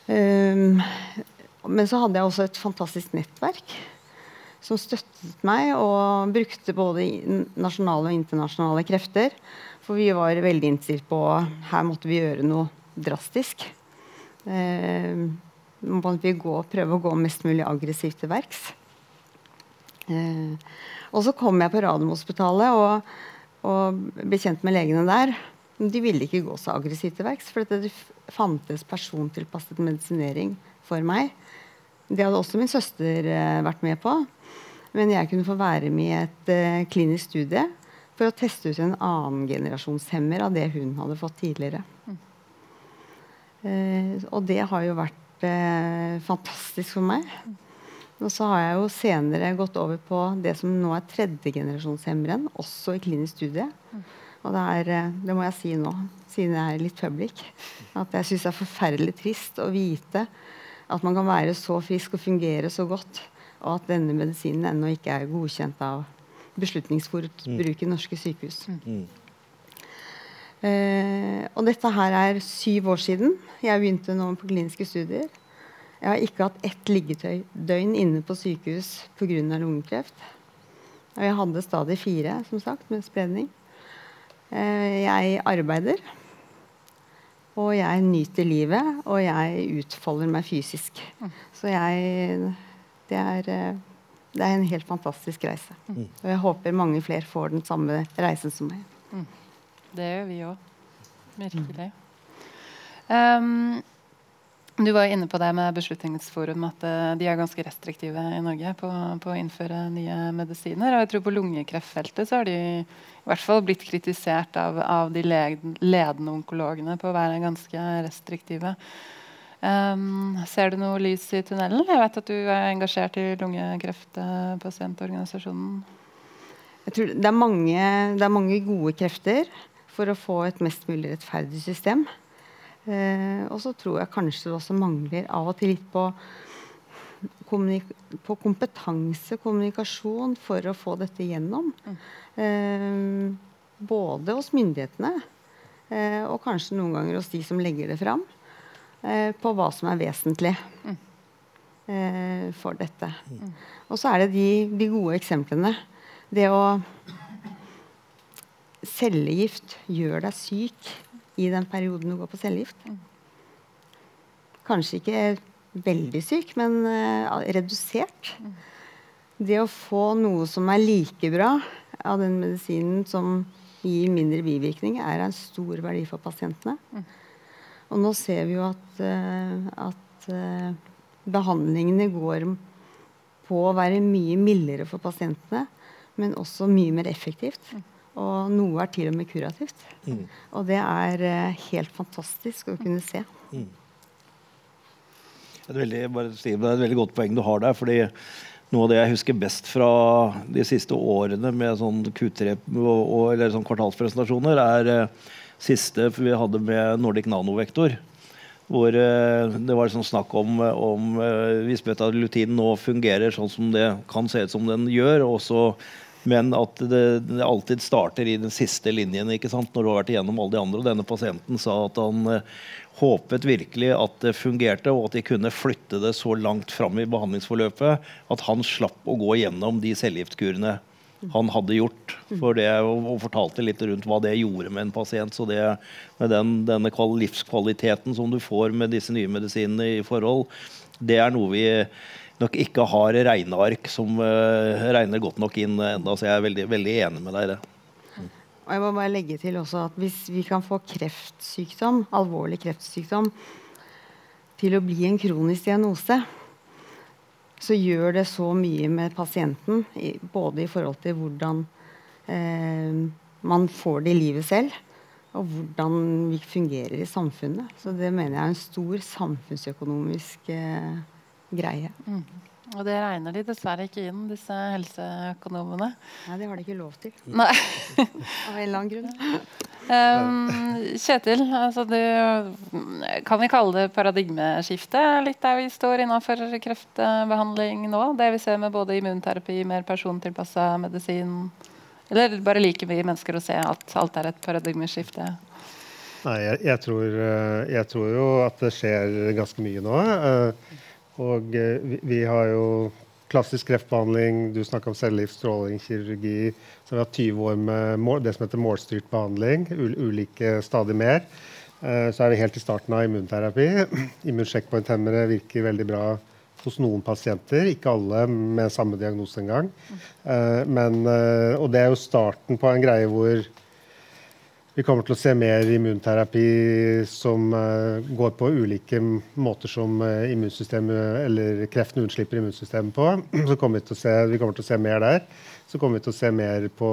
Um, men så hadde jeg også et fantastisk nettverk som støttet meg og brukte både nasjonale og internasjonale krefter for vi var veldig innstilt på her måtte vi gjøre noe drastisk. Eh, måtte vi gå, prøve å gå mest mulig aggressivt til verks. Eh, og så kom jeg på Radiumhospitalet og, og ble kjent med legene der. De ville ikke gå så aggressivt til verks, for det fantes persontilpasset medisinering for meg. Det hadde også min søster eh, vært med på. Men jeg kunne få være med i et uh, klinisk studie for å teste ut en annen generasjonshemmer av det hun hadde fått tidligere. Mm. Eh, og det har jo vært uh, fantastisk for meg. Mm. Og så har jeg jo senere gått over på det som nå er tredjegenerasjonshemmeren, også i klinisk studie. Og det, er, eh, det må jeg si nå, siden jeg er litt public, at jeg syns det er forferdelig trist å vite at man kan være så frisk og fungere så godt, og at denne medisinen ennå ikke er godkjent av beslutningsforbruk i norske sykehus. Mm. Uh, og dette her er syv år siden. Jeg begynte nå på kliniske studier. Jeg har ikke hatt ett liggedøgn inne på sykehus pga. lungekreft. Og jeg hadde stadig fire, som sagt, med spredning. Eh, jeg arbeider. Og jeg nyter livet, og jeg utfolder meg fysisk. Mm. Så jeg Det er eh, det er en helt fantastisk reise. Mm. Og jeg håper mange flere får den samme reisen som meg. Mm. Det gjør vi òg. Virkelig. Um, du var inne på det med Beslutningsforum, at uh, de er ganske restriktive i Norge på, på, å innføre nye medisiner. Og jeg tror på lungekreftfeltet så har de i hvert fall blitt kritisert av, av de ledende onkologene på å være ganske restriktive. Um, ser du noe lys i tunnelen? Jeg vet at du er engasjert i lungekreftpasientorganisasjonen. Jeg tror det er, mange, det er mange gode krefter for å få et mest mulig rettferdig system. Uh, og så tror jeg kanskje det også mangler av og til litt på, på kompetanse, kommunikasjon, for å få dette gjennom. Uh, både hos myndighetene eh, og kanskje noen ganger hos de som legger det fram eh, på hva som er vesentlig eh, for dette. Og så er det de, de, gode eksemplene. Det å cellegift gjør deg syk i den perioden du går på cellegift. Kanskje ikke veldig syk, men uh, redusert. Det å få noe som er like bra av den medisinen som gir mindre bivirkning, er en stor verdi for pasientene. Og nå ser vi jo at, uh, at uh, behandlingene går på å være mye mildere for pasientene, men også mye mer effektivt. Og noe er til og med kurativt. Mm. Og det er uh, helt fantastisk å kunne se. Mm. Det, er veldig, det er et veldig godt poeng du har der. fordi noe av det jeg husker best fra de siste årene med sånn Q3 og, og, eller sånn kvartalspresentasjoner, er uh, siste vi hadde med Nordic Nanovektor. Hvor uh, det var sånn snakk om, om uh, hvis betalutinen nå fungerer sånn som det kan se ut som den gjør. og så men at det, det, alltid starter i den siste linjen ikke sant? når du har vært igjennom alle de andre. Og denne pasienten sa at han eh, håpet virkelig at det fungerte, og at de kunne flytte det så langt fram i behandlingsforløpet at han slapp å gå gjennom de cellegiftkurene han hadde gjort. For det, og, og, fortalte litt rundt hva det gjorde med en pasient. Så det med den, denne livskvaliteten som du får med disse nye medisinene i forhold, det er noe vi nok ikke har regneark som uh, regner godt nok inn enda, så jeg er veldig, veldig enig med deg i det. Og jeg må bare legge til også at Hvis vi kan få kreftsykdom, alvorlig kreftsykdom til å bli en kronisk diagnose, så gjør det så mye med pasienten, både i forhold til hvordan eh, man får det i livet selv, og hvordan vi fungerer i samfunnet. Så det mener jeg er en stor samfunnsøkonomisk eh, greie. Mm. Og det regner de dessverre ikke inn, disse helseøkonomene. Nei, det har de ikke lov til. Nei. Av en eller annen grunn. Um, Kjetil, altså du, kan vi kalle det paradigmeskifte litt der vi står innenfor kreftbehandling nå? Det vi ser med både immunterapi, mer persontilpassa medisin Eller bare like mye mennesker å se at alt er et paradigmeskifte? Nei, jeg, jeg, tror, eh, jeg, tror, jo at det skjer ganske mye nå. Uh, og eh, vi, vi, har jo klassisk kreftbehandling, du snakka om cellegift, stråling, kirurgi. Så vi har 20 år med mål, det som heter målstyrt behandling. ulike stadig mer. Eh, så er vi helt i starten av immunterapi. Immunsjekkpointhemmere virker veldig bra hos noen pasienter, ikke alle med samme diagnose engang. Eh, men, og det er jo starten på en greie hvor vi kommer til å se mer immunterapi som uh, går på ulike måter som uh, immunsystemet eller kreften unnslipper immunsystemet på. Så kommer vi, til å se, vi kommer til å se mer der. Så kommer vi til å se mer på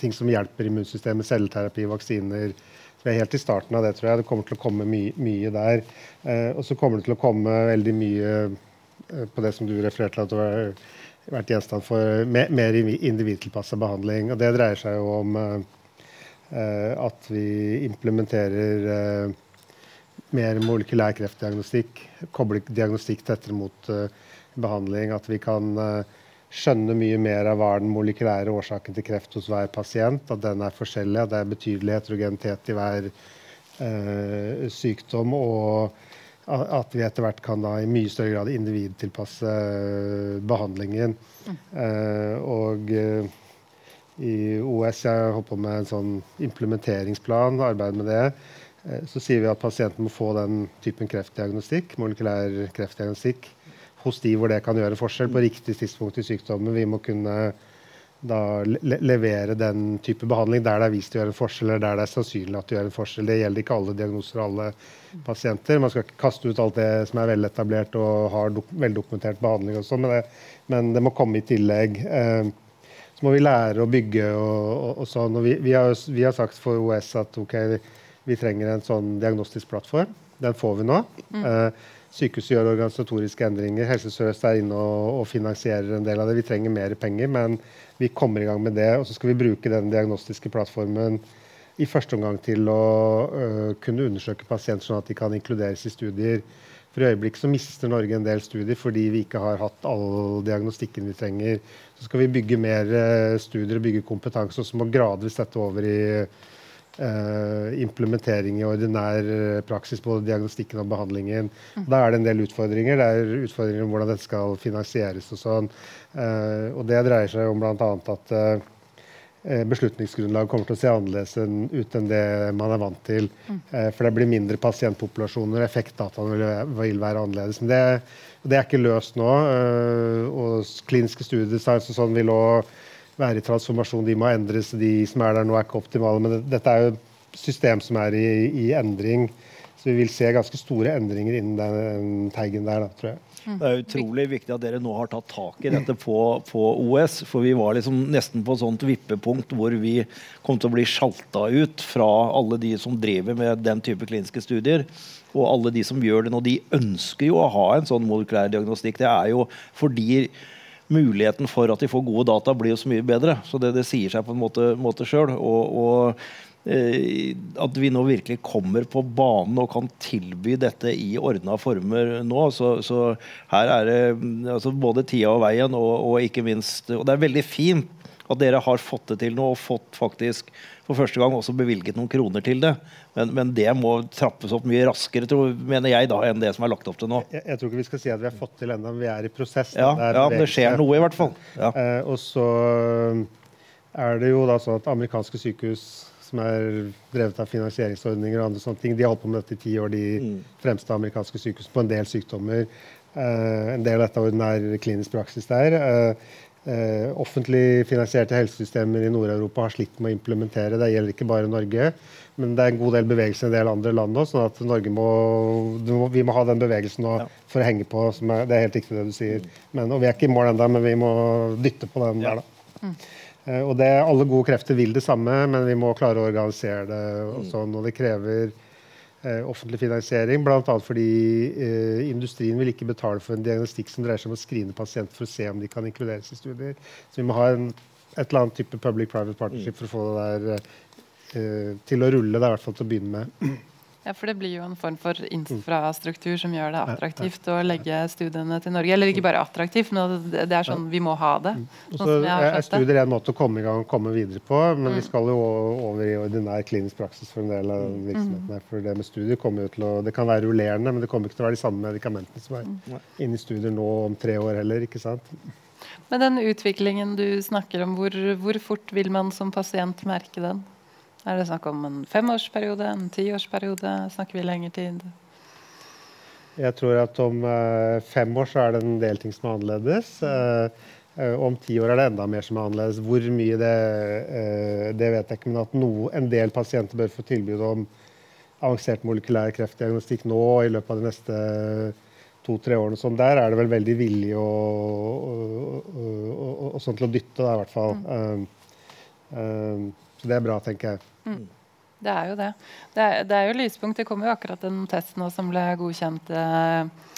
ting som hjelper immunsystemet, celleterapi, vaksiner. Vi er helt i starten av det, tror jeg. Det kommer til å komme my mye der. Uh, og så kommer det til å komme veldig mye på det som du refererte til at det har vært gjenstand for mer, individtilpassa behandling. Og det dreier seg jo om Eh, at vi implementerer eh, mer molekylær kreftdiagnostikk, kobler diagnostikk tettere mot eh, behandling. At vi kan skjønne mye mer av hva den molekylære årsaken til kreft hos hver pasient. At den er forskjellig, at det er betydelig heterogenitet i hver eh, sykdom. Og at vi etter hvert kan da i mye større grad individtilpasse behandlingen. Mm. Eh, og i OS. Jeg holdt på med en sånn implementeringsplan, arbeid med det. Eh, så sier vi at pasienten må få den typen kreftdiagnostikk, molekylær kreftdiagnostikk hos de hvor det kan gjøre forskjell på riktig tidspunkt i sykdommen. Vi må kunne le levere den type behandling der det er vist å gjøre en forskjell, eller der det er sannsynlig at det gjør en forskjell. Det gjelder ikke alle diagnoser og alle pasienter. Man skal ikke kaste ut alt det som er veletablert og har veldokumentert behandling, og sånn, men, men, det må komme i tillegg. Eh, må vi lære å bygge og, og, og sånn. Og vi, vi, har, vi, har, sagt for OS at ok, vi trenger en sånn diagnostisk plattform. Den får vi nå. Mm. Eh, sykehuset gjør organisatoriske endringer. Helse Sør-Øst er inne og, og, finansierer en del av det. Vi trenger mer penger, men vi kommer i gang med det. Og så skal vi bruke den diagnostiske plattformen i første omgang til å uh, kunne undersøke pasienter, sånn at de kan inkluderes i studier. For i øyeblikket så mister Norge en del studier fordi vi ikke har hatt all diagnostikken vi trenger. Så skal vi bygge mer eh, studier og bygge kompetanse, og så må gradvis dette over i Uh, implementering i ordinær uh, praksis, både diagnostikken og behandlingen. Mm. Da er det en del utfordringer. Det er utfordringer om hvordan dette skal finansieres og sånn. Uh, og det dreier seg om bl.a. at beslutningsgrunnlag kommer til å se annerledes ut enn det man er vant til. Mm. For det blir mindre pasientpopulasjoner, effektdataene vil, vil være annerledes. Men det, det, er ikke løst nå. Og kliniske studier sånn vil òg være i transformasjon. De må endres. De som er der nå, er ikke optimale. Men dette er jo et system som er i, i endring. Så vi vil se ganske store endringer innen den teigen der, da, tror jeg. Mm. Det er utrolig viktig at dere nå har tatt tak i dette på, på OS. For vi var liksom nesten på et sånt vippepunkt hvor vi kom til å bli sjalta ut fra alle de som driver med den type kliniske studier. Og alle de som gjør det nå, de ønsker jo å ha en sånn molekylær diagnostikk. Det er jo fordi muligheten for at de får gode data, blir jo så mye bedre. Så det, det sier seg på en måte, sjøl. Og, og Eh, at vi nå virkelig kommer på banen og kan tilby dette i ordna former nå. Så, så her er det altså både tida og veien, og, og, ikke minst Og det er veldig fint at dere har fått det til nå og fått faktisk for første gang også bevilget noen kroner til det. Men, men det må trappes opp mye raskere tror, mener jeg da, enn det som er lagt opp til nå. Jeg, jeg tror ikke vi skal si at vi har fått til ennå, vi er i prosess. Ja, det, ja, det skjer noe i hvert fall. Ja. Eh, og så er det jo da sånn at amerikanske sykehus som er drevet av finansieringsordninger og andre sånne ting. De har holdt på med dette i ti år, de mm. fremste amerikanske sykehusene, på en del sykdommer. Uh, en del av dette ordinær klinisk praksis der. Uh, uh, offentlig finansierte helsesystemer i Nord-Europa har slitt med å implementere. Det gjelder ikke bare Norge, men det er en god del bevegelse i en del andre land òg. sånn at Norge må, vi må ha den bevegelsen nå ja. for å henge på. Er, det er helt riktig det du sier. Men, og vi er ikke i mål ennå, men vi må dytte på den ja. der, da. Mm. Eh, og det, Alle gode krefter vil det samme, men vi må klare å organisere det. og mm. sånn, og Det krever eh, offentlig finansiering, bl.a. fordi eh, industrien vil ikke betale for en diagnostikk som dreier seg om å skrine pasienter for å se om de kan inkluderes i studier. Så vi må ha en, et eller annet type public-private partnership for å få det der eh, til å rulle. Det er i hvert fall til å begynne med. Ja, for det blir jo en form for infrastruktur som gjør det attraktivt å legge studiene til Norge. Eller ikke bare attraktivt, men det er sånn vi må ha det. Mm. Så er studier en måte å komme i gang og komme videre på, men mm. vi skal jo over i ordinær klinisk praksis for en del av mm. virksomhetene. For det med studier kommer jo til å Det kan være rullerende, men det kommer ikke til å være de samme medikamentene som er mm. inne i studier nå om tre år heller, ikke sant? Men den utviklingen du snakker om, hvor, hvor fort vil man som pasient merke den? Er det snakk om en femårsperiode, en tiårsperiode? Snakker vi lengre tid? Jeg tror at om uh, fem år så er det en del ting som er annerledes. Uh, uh, om ti år er det enda mer som er annerledes. Hvor mye det, det vet jeg ikke. Men at noe, en del pasienter bør få tilbud om avansert molekylær kreftdiagnostikk nå i løpet av de neste to-tre årene. Sånn, der er det vel veldig villig og, og, og, og sånn til å dytte, da, i hvert fall. Mm. Så det er bra, tenker jeg. Mm. Det er jo det. Det er, det er, jo lyspunkt. Det kommer jo akkurat en test nå som ble godkjent eh,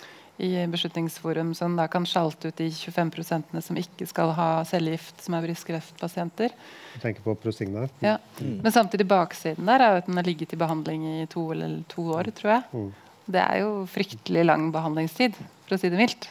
i Beslutningsforum, som da kan sjalte ut de 25 som ikke skal ha cellegift, som er brystkreftpasienter. Du tenker på Prosigna? Mm. Ja. Mm. Men samtidig baksiden der er jo at den har ligget i behandling i to eller to år, tror jeg. Mm. Det er jo fryktelig lang behandlingstid, for å si det mildt.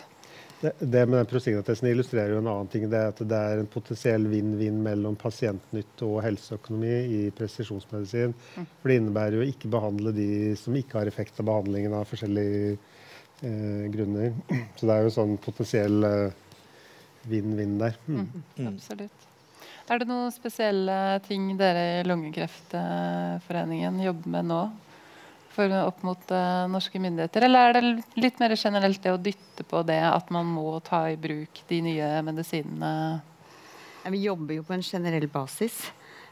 Det, det med prosignatesten illustrerer jo en annen ting. Det er at det er en potensiell vinn-vinn mellom pasientnytte og helseøkonomi i presisjonsmedisin. Mm. For det innebærer jo å ikke behandle de som ikke har effekt av behandlingen av forskjellige eh, grunner. Så det er jo sånn potensiell eh, vinn-vinn der. Mm. Mm. mm. Absolutt. Er det noen spesielle ting dere i Lungekreftforeningen jobber med nå for, opp mot uh, norske myndigheter? Eller er det litt mer generelt det å dytte på det at man må ta i bruk de nye medisinene? Ja, vi jobber jo på en generell basis.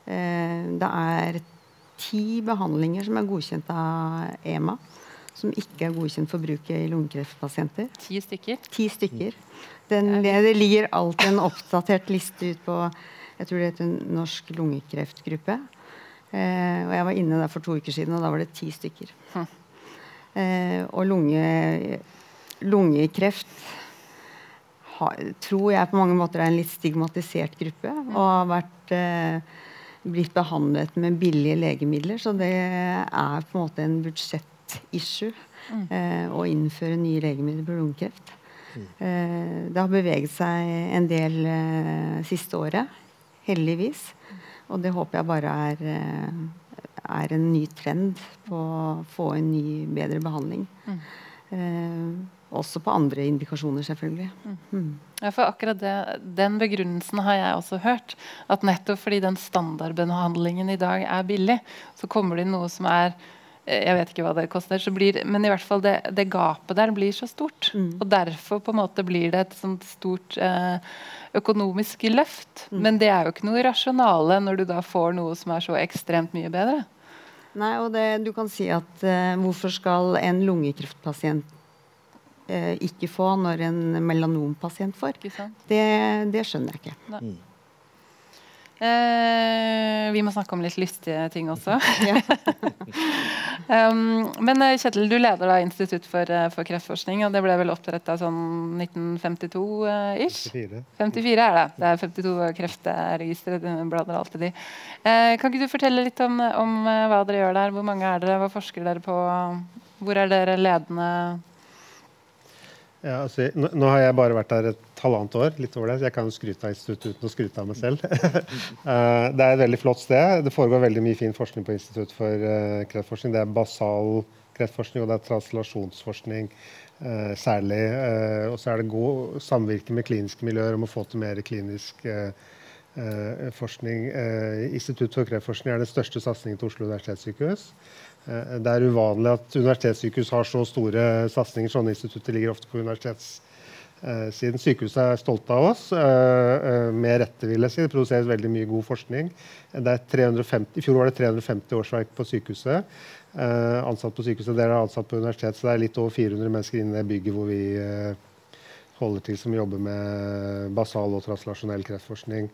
Uh, det er ti behandlinger som er godkjent av EMA. Som ikke er godkjent for bruk i lungekreftpasienter. Ti stykker? Ti stykker. Den, det, det ligger alltid en oppdatert liste ut på jeg tror det heter Norsk lungekreftgruppe. Eh, og jeg var inne der for to uker siden, og da var det ti stykker. Eh, og lunge, lungekreft ha, tror jeg på mange måter er en litt stigmatisert gruppe. Og har vært, eh, blitt behandlet med billige legemidler. Så det er på en måte en budsjettissue mm. å innføre nye legemidler på lungekreft. Mm. Det har beveget seg en del eh, siste året. Heldigvis. Og det håper jeg bare er, eh, er en ny trend på å få en ny, bedre behandling. Mm. Eh, også på andre indikasjoner, selvfølgelig. Mm. Mm. Ja, for akkurat det, Den begrunnelsen har jeg også hørt. At nettopp fordi den standardbehandlingen i dag er billig, så kommer det inn noe som er jeg vet ikke hva det koster, blir, men i hvert fall det, det gapet der blir så stort. Mm. Og derfor på en måte blir det et sånt stort eh, økonomisk løft. Mm. Men det er jo ikke noe rasjonale når du da får noe som er så ekstremt mye bedre. Nei, og det, du kan si at eh, hvorfor skal en lungekreftpasient eh, ikke få når en melanompasient får? Det, det, skjønner jeg ikke. Mm. Eh, vi må snakke om litt lystige ting også. um, men eh, Kjetil, du leder da Institutt for, eh, for kreftforskning, og det ble vel oppretta sånn 1952-ish? 54. 54 er det. Det er 52 kreftregistre, blader alltid de. Eh, kan ikke du fortelle litt om, om, eh, hva dere gjør der? Hvor mange er dere? Hva forsker dere på? Hvor er dere ledende? Ja, altså, nå, nå, har jeg bare vært der et halvannet år, litt over det, så jeg kan skryte av instituttet uten å skryte av meg selv. uh, det er et veldig flott sted. Det foregår veldig mye fin forskning på Institutt for uh, kreftforskning. Det er basal kreftforskning, og det er translasjonsforskning uh, særlig. og så er det god samvirke med kliniske miljøer om å få til mer klinisk forskning. Institutt for kreftforskning er den største satsingen til Oslo universitetssykehus. Eh, det er uvanlig at universitetssykehus har så store satsinger. Sånne institutter ligger ofte på universitetssiden. Sykehuset er stolte av oss, eh, eh, med rette, vil jeg si. Det produseres veldig mye god forskning. 350, I fjor var det 350 årsverk på sykehuset. Ansatt på sykehuset, Dere er ansatt på universitetet, så det er litt over 400 mennesker inne i det bygget hvor vi holder til, som jobber med basal og translasjonell kreftforskning.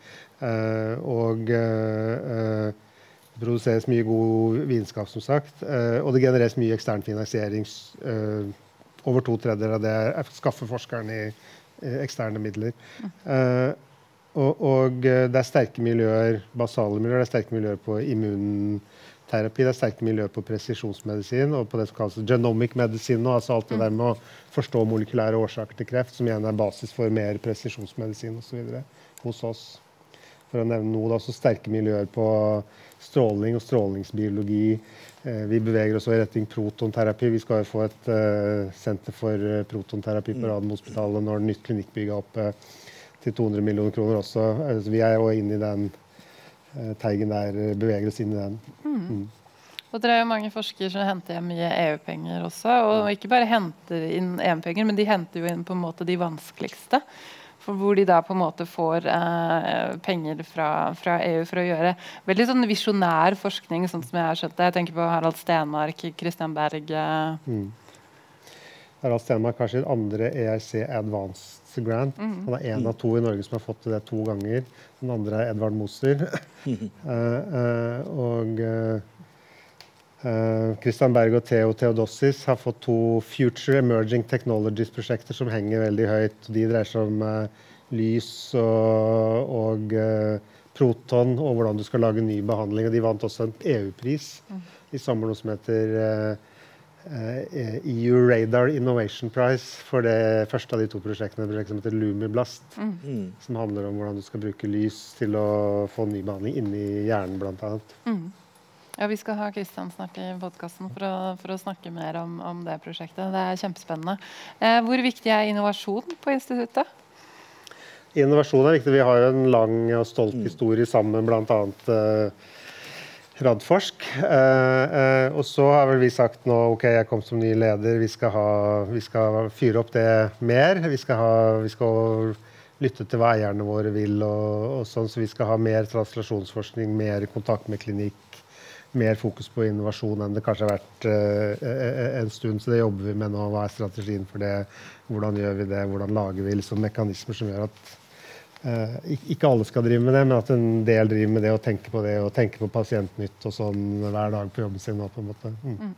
Og produseres mye god vitenskap, som sagt. Eh, og det genereres mye ekstern finansiering. Eh, over to tredjedeler av det skaffer forskeren i eksterne midler. Eh, og, og, det er sterke miljøer, basale miljøer, det er sterke miljøer på immunterapi, det er sterke miljøer på presisjonsmedisin og på det som kalles genomic medisin. Altså alt det der med å forstå molekylære årsaker til kreft, som igjen er basis for mer presisjonsmedisin osv. hos oss. For å nevne noe, da, så sterke miljøer på stråling og strålingsbiologi. Eh, vi beveger oss i retning protonterapi. Vi skal jo få et uh, senter for eh, protonterapi på mm. Radiumhospitalet når nytt klinikkbygg er oppe til 200 millioner kroner også. Altså, vi er jo inne i den uh, teigen der, beveger oss inn i den. Mm. Mm. Og dere er jo mange forskere som henter hjem mye EU-penger også. Og ikke bare henter inn EU-penger, men de henter jo inn på en måte de vanskeligste. For hvor de da på en måte får eh, penger fra, fra, EU for å gjøre veldig sånn visjonær forskning, sånn som jeg har skjønt det. Jeg tenker på Harald Stenmark, Christian Berg. Eh. Mm. Harald Stenmark har sin andre ERC Advanced Grant. Mm. Han er én av to i Norge som har fått det to ganger. Den andre er Edvard Moser. uh, uh, og uh, Christian Berg og Theo Theodossis har fått to Future Emerging Technologies-prosjekter som henger veldig høyt. De dreier seg om lys og, og proton og hvordan du skal lage ny behandling. Og de vant også en EU-pris mm. i sommer, noe som heter EU e Radar Innovation Prize for det første av de to prosjektene. Et prosjekt som heter Lumiblast. Mm. Som handler om hvordan du skal bruke lys til å få ny behandling inni hjernen, bl.a. Mm. Ja, Vi skal ha Kristian snart i podkasten for, for, å snakke mer om, om, det prosjektet. Det er kjempespennende. Eh, hvor viktig er innovasjon på instituttet? Innovasjon er viktig. Vi har jo en lang og stolt mm. historie sammen, bl.a. Eh, Radforsk. Eh, eh, og så har vel vi sagt nå ok, jeg kom som ny leder, vi skal, ha, vi skal fyre opp det mer. Vi skal, ha, vi skal, lytte til hva eierne våre vil. Og, og sånn, så vi skal ha mer translasjonsforskning, mer kontakt med klinikk. Mer fokus på innovasjon enn det kanskje har vært uh, en stund. Så det jobber vi med nå. Hva er strategien for det? Hvordan gjør vi det? Hvordan lager vi liksom mekanismer som gjør at Uh, ikke alle skal drive med det, men at en del driver med det og tenker på det og tenker på pasientnytt og sånn hver dag på jobben sin. På en måte. Mm. Mm.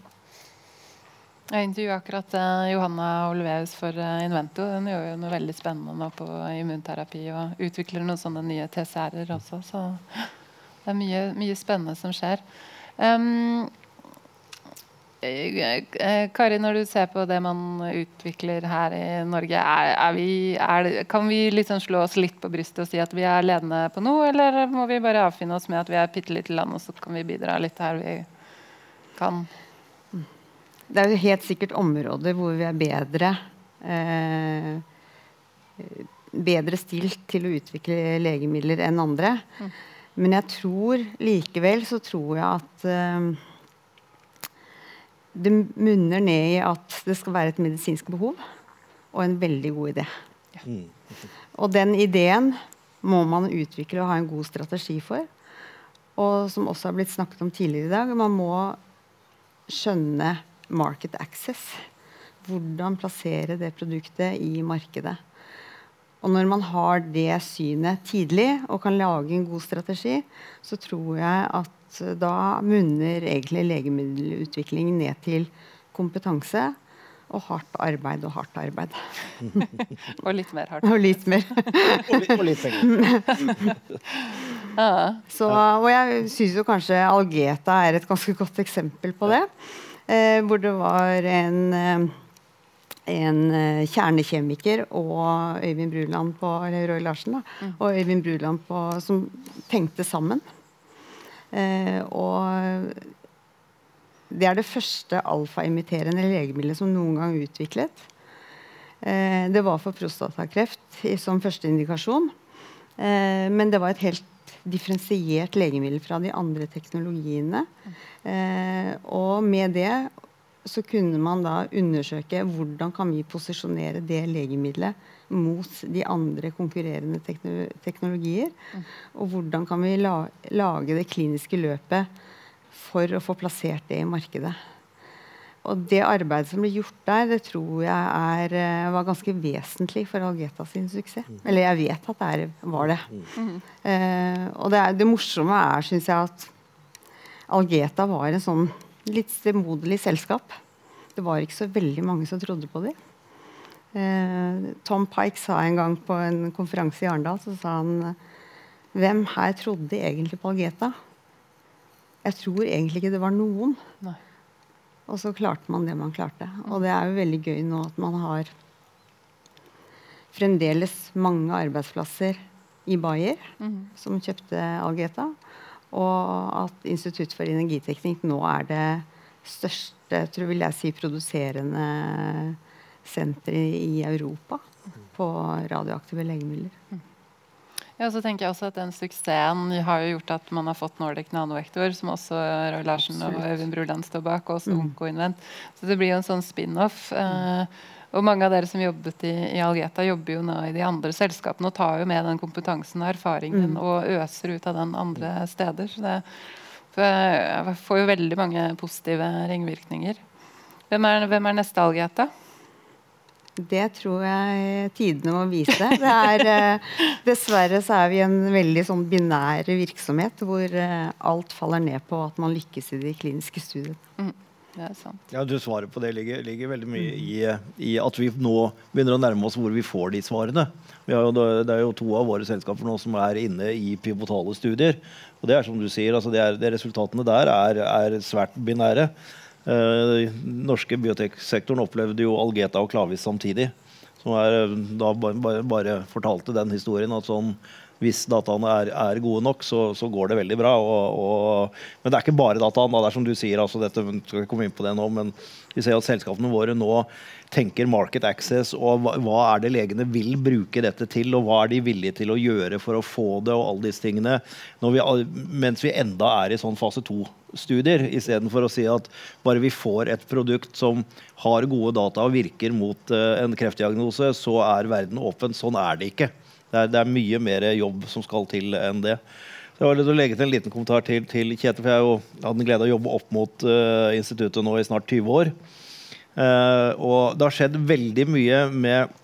Jeg intervjuet akkurat uh, Johanna Olveus for uh, Invento. Hun gjør jo noe veldig spennende nå på immunterapi og utvikler noen sånne nye TCR-er også. Så det er mye, mye spennende som skjer. Um, Kari, når du ser på det man utvikler her i Norge, er, er vi, er kan vi liksom slå oss litt på brystet og si at vi er ledende på noe, eller må vi bare avfinne oss med at vi er et bitte lite land, og så kan vi bidra litt her vi kan? Det er jo helt sikkert områder hvor vi er bedre. Eh, bedre stilt til å utvikle legemidler enn andre. Mm. Men jeg tror likevel så tror jeg at uh, det munner ned i at det skal være et medisinsk behov og en veldig god idé. Ja. Mm. Og den ideen må man utvikle og ha en god strategi for. Og som også har blitt snakket om tidligere i dag, man må skjønne market access. Hvordan plassere det produktet i markedet. Og når man har det synet tidlig og kan lage en god strategi, så tror jeg at da munner egentlig legemiddelutvikling ned til kompetanse og hardt arbeid og hardt arbeid. og litt mer hardt. Og litt mer. og litt penger. Så, og jeg syns jo kanskje Algeta er et ganske godt eksempel på det. Eh, hvor det var en, eh, en eh, kjernekjemiker og Øyvind Bruland på, eller Roy Larsen da, mm. og Øyvind Bruland på, som tenkte sammen. Eh, og det er det første alfaimiterende legemiddelet som noen gang er utviklet. Eh, det var for prostatakreft som første indikasjon. Eh, men det var et helt differensiert legemiddel fra de andre teknologiene. Eh, og med det så kunne man da undersøke hvordan kan vi posisjonere det legemiddelet mot de andre konkurrerende teknologier. Og hvordan kan vi la lage det kliniske løpet for å få plassert det i markedet. Og det arbeidet som ble gjort der, det tror jeg er, eh, var ganske vesentlig for Algeta sin suksess. Mm. Eller jeg vet at det er, var det. Mm. Uh, og det, er, det, morsomme er, syns jeg, at Algeta var en sånn litt stemoderlig selskap. Det var ikke så veldig mange som trodde på dem. Eh, Tom Pike sa en gang på en konferanse i Arendal så sa han Hvem her trodde egentlig på Algeta? Jeg tror egentlig ikke det var noen. Nei. Og så klarte man det man klarte. Og det er jo veldig gøy nå at man har fremdeles mange arbeidsplasser i Bayer mm. som kjøpte Algeta. Og at Institutt for energiteknikk nå er det største tror vil jeg si, produserende senteret i Europa på radioaktive legemidler. Mm. Ja, så tenker jeg også at Den suksessen har jo gjort at man har fått Nordic Nanovektor, som også Roy Larsen og Øyvind Bruland står bak, og også mm. Onkoinvent. Så det blir jo en sånn spin-off. Uh, og mange av dere som jobbet i, i, Algeta, jobber jo nå i de andre selskapene og tar jo med den kompetansen og erfaringen mm. og øser ut av den andre steder. Så det for får jo veldig mange positive ringvirkninger. Hvem er, hvem er neste Algeta? Det tror jeg tidene må vise. Er, eh, dessverre så er vi en veldig sånn binær virksomhet hvor eh, alt faller ned på at man lykkes i de kliniske studiene. Mm, det er sant. Ja, du Svaret på det ligger, ligger veldig mye i, i, at vi nå begynner å nærme oss hvor vi får de svarene. Jo, det er jo to av våre selskaper nå som er inne i pivotale studier. Og det er som du sier, altså det er, det Resultatene der er, er svært binære. Eh, norske bioteksektoren opplevde jo Algeta og Klavis samtidig. Som er, eh, da bare, bare, fortalte den historien at sånn, hvis dataene er, er gode nok, så, så, går det veldig bra. Og, og, men det er ikke bare dataene. Det er som du sier, altså dette, skal komme inn på det nå, men vi ser at selskapene våre nå tenker market access, og hva, hva, er det legene vil bruke dette til, og hva er de villige til å gjøre for å få det, og alle disse tingene, vi, mens vi enda er i sånn fase to-studier, istedenfor å si at bare vi får et produkt som har gode data og virker mot uh, en kreftdiagnose, så er verden åpen. Sånn er det ikke. Det er, det er mye mer jobb som skal til enn det. Jeg har lyst til å legge til en liten kommentar til, til Kjetil, for jeg hadde den glede å jobbe opp mot uh, instituttet nå i snart 20 år. Uh, og det har skjedd veldig mye med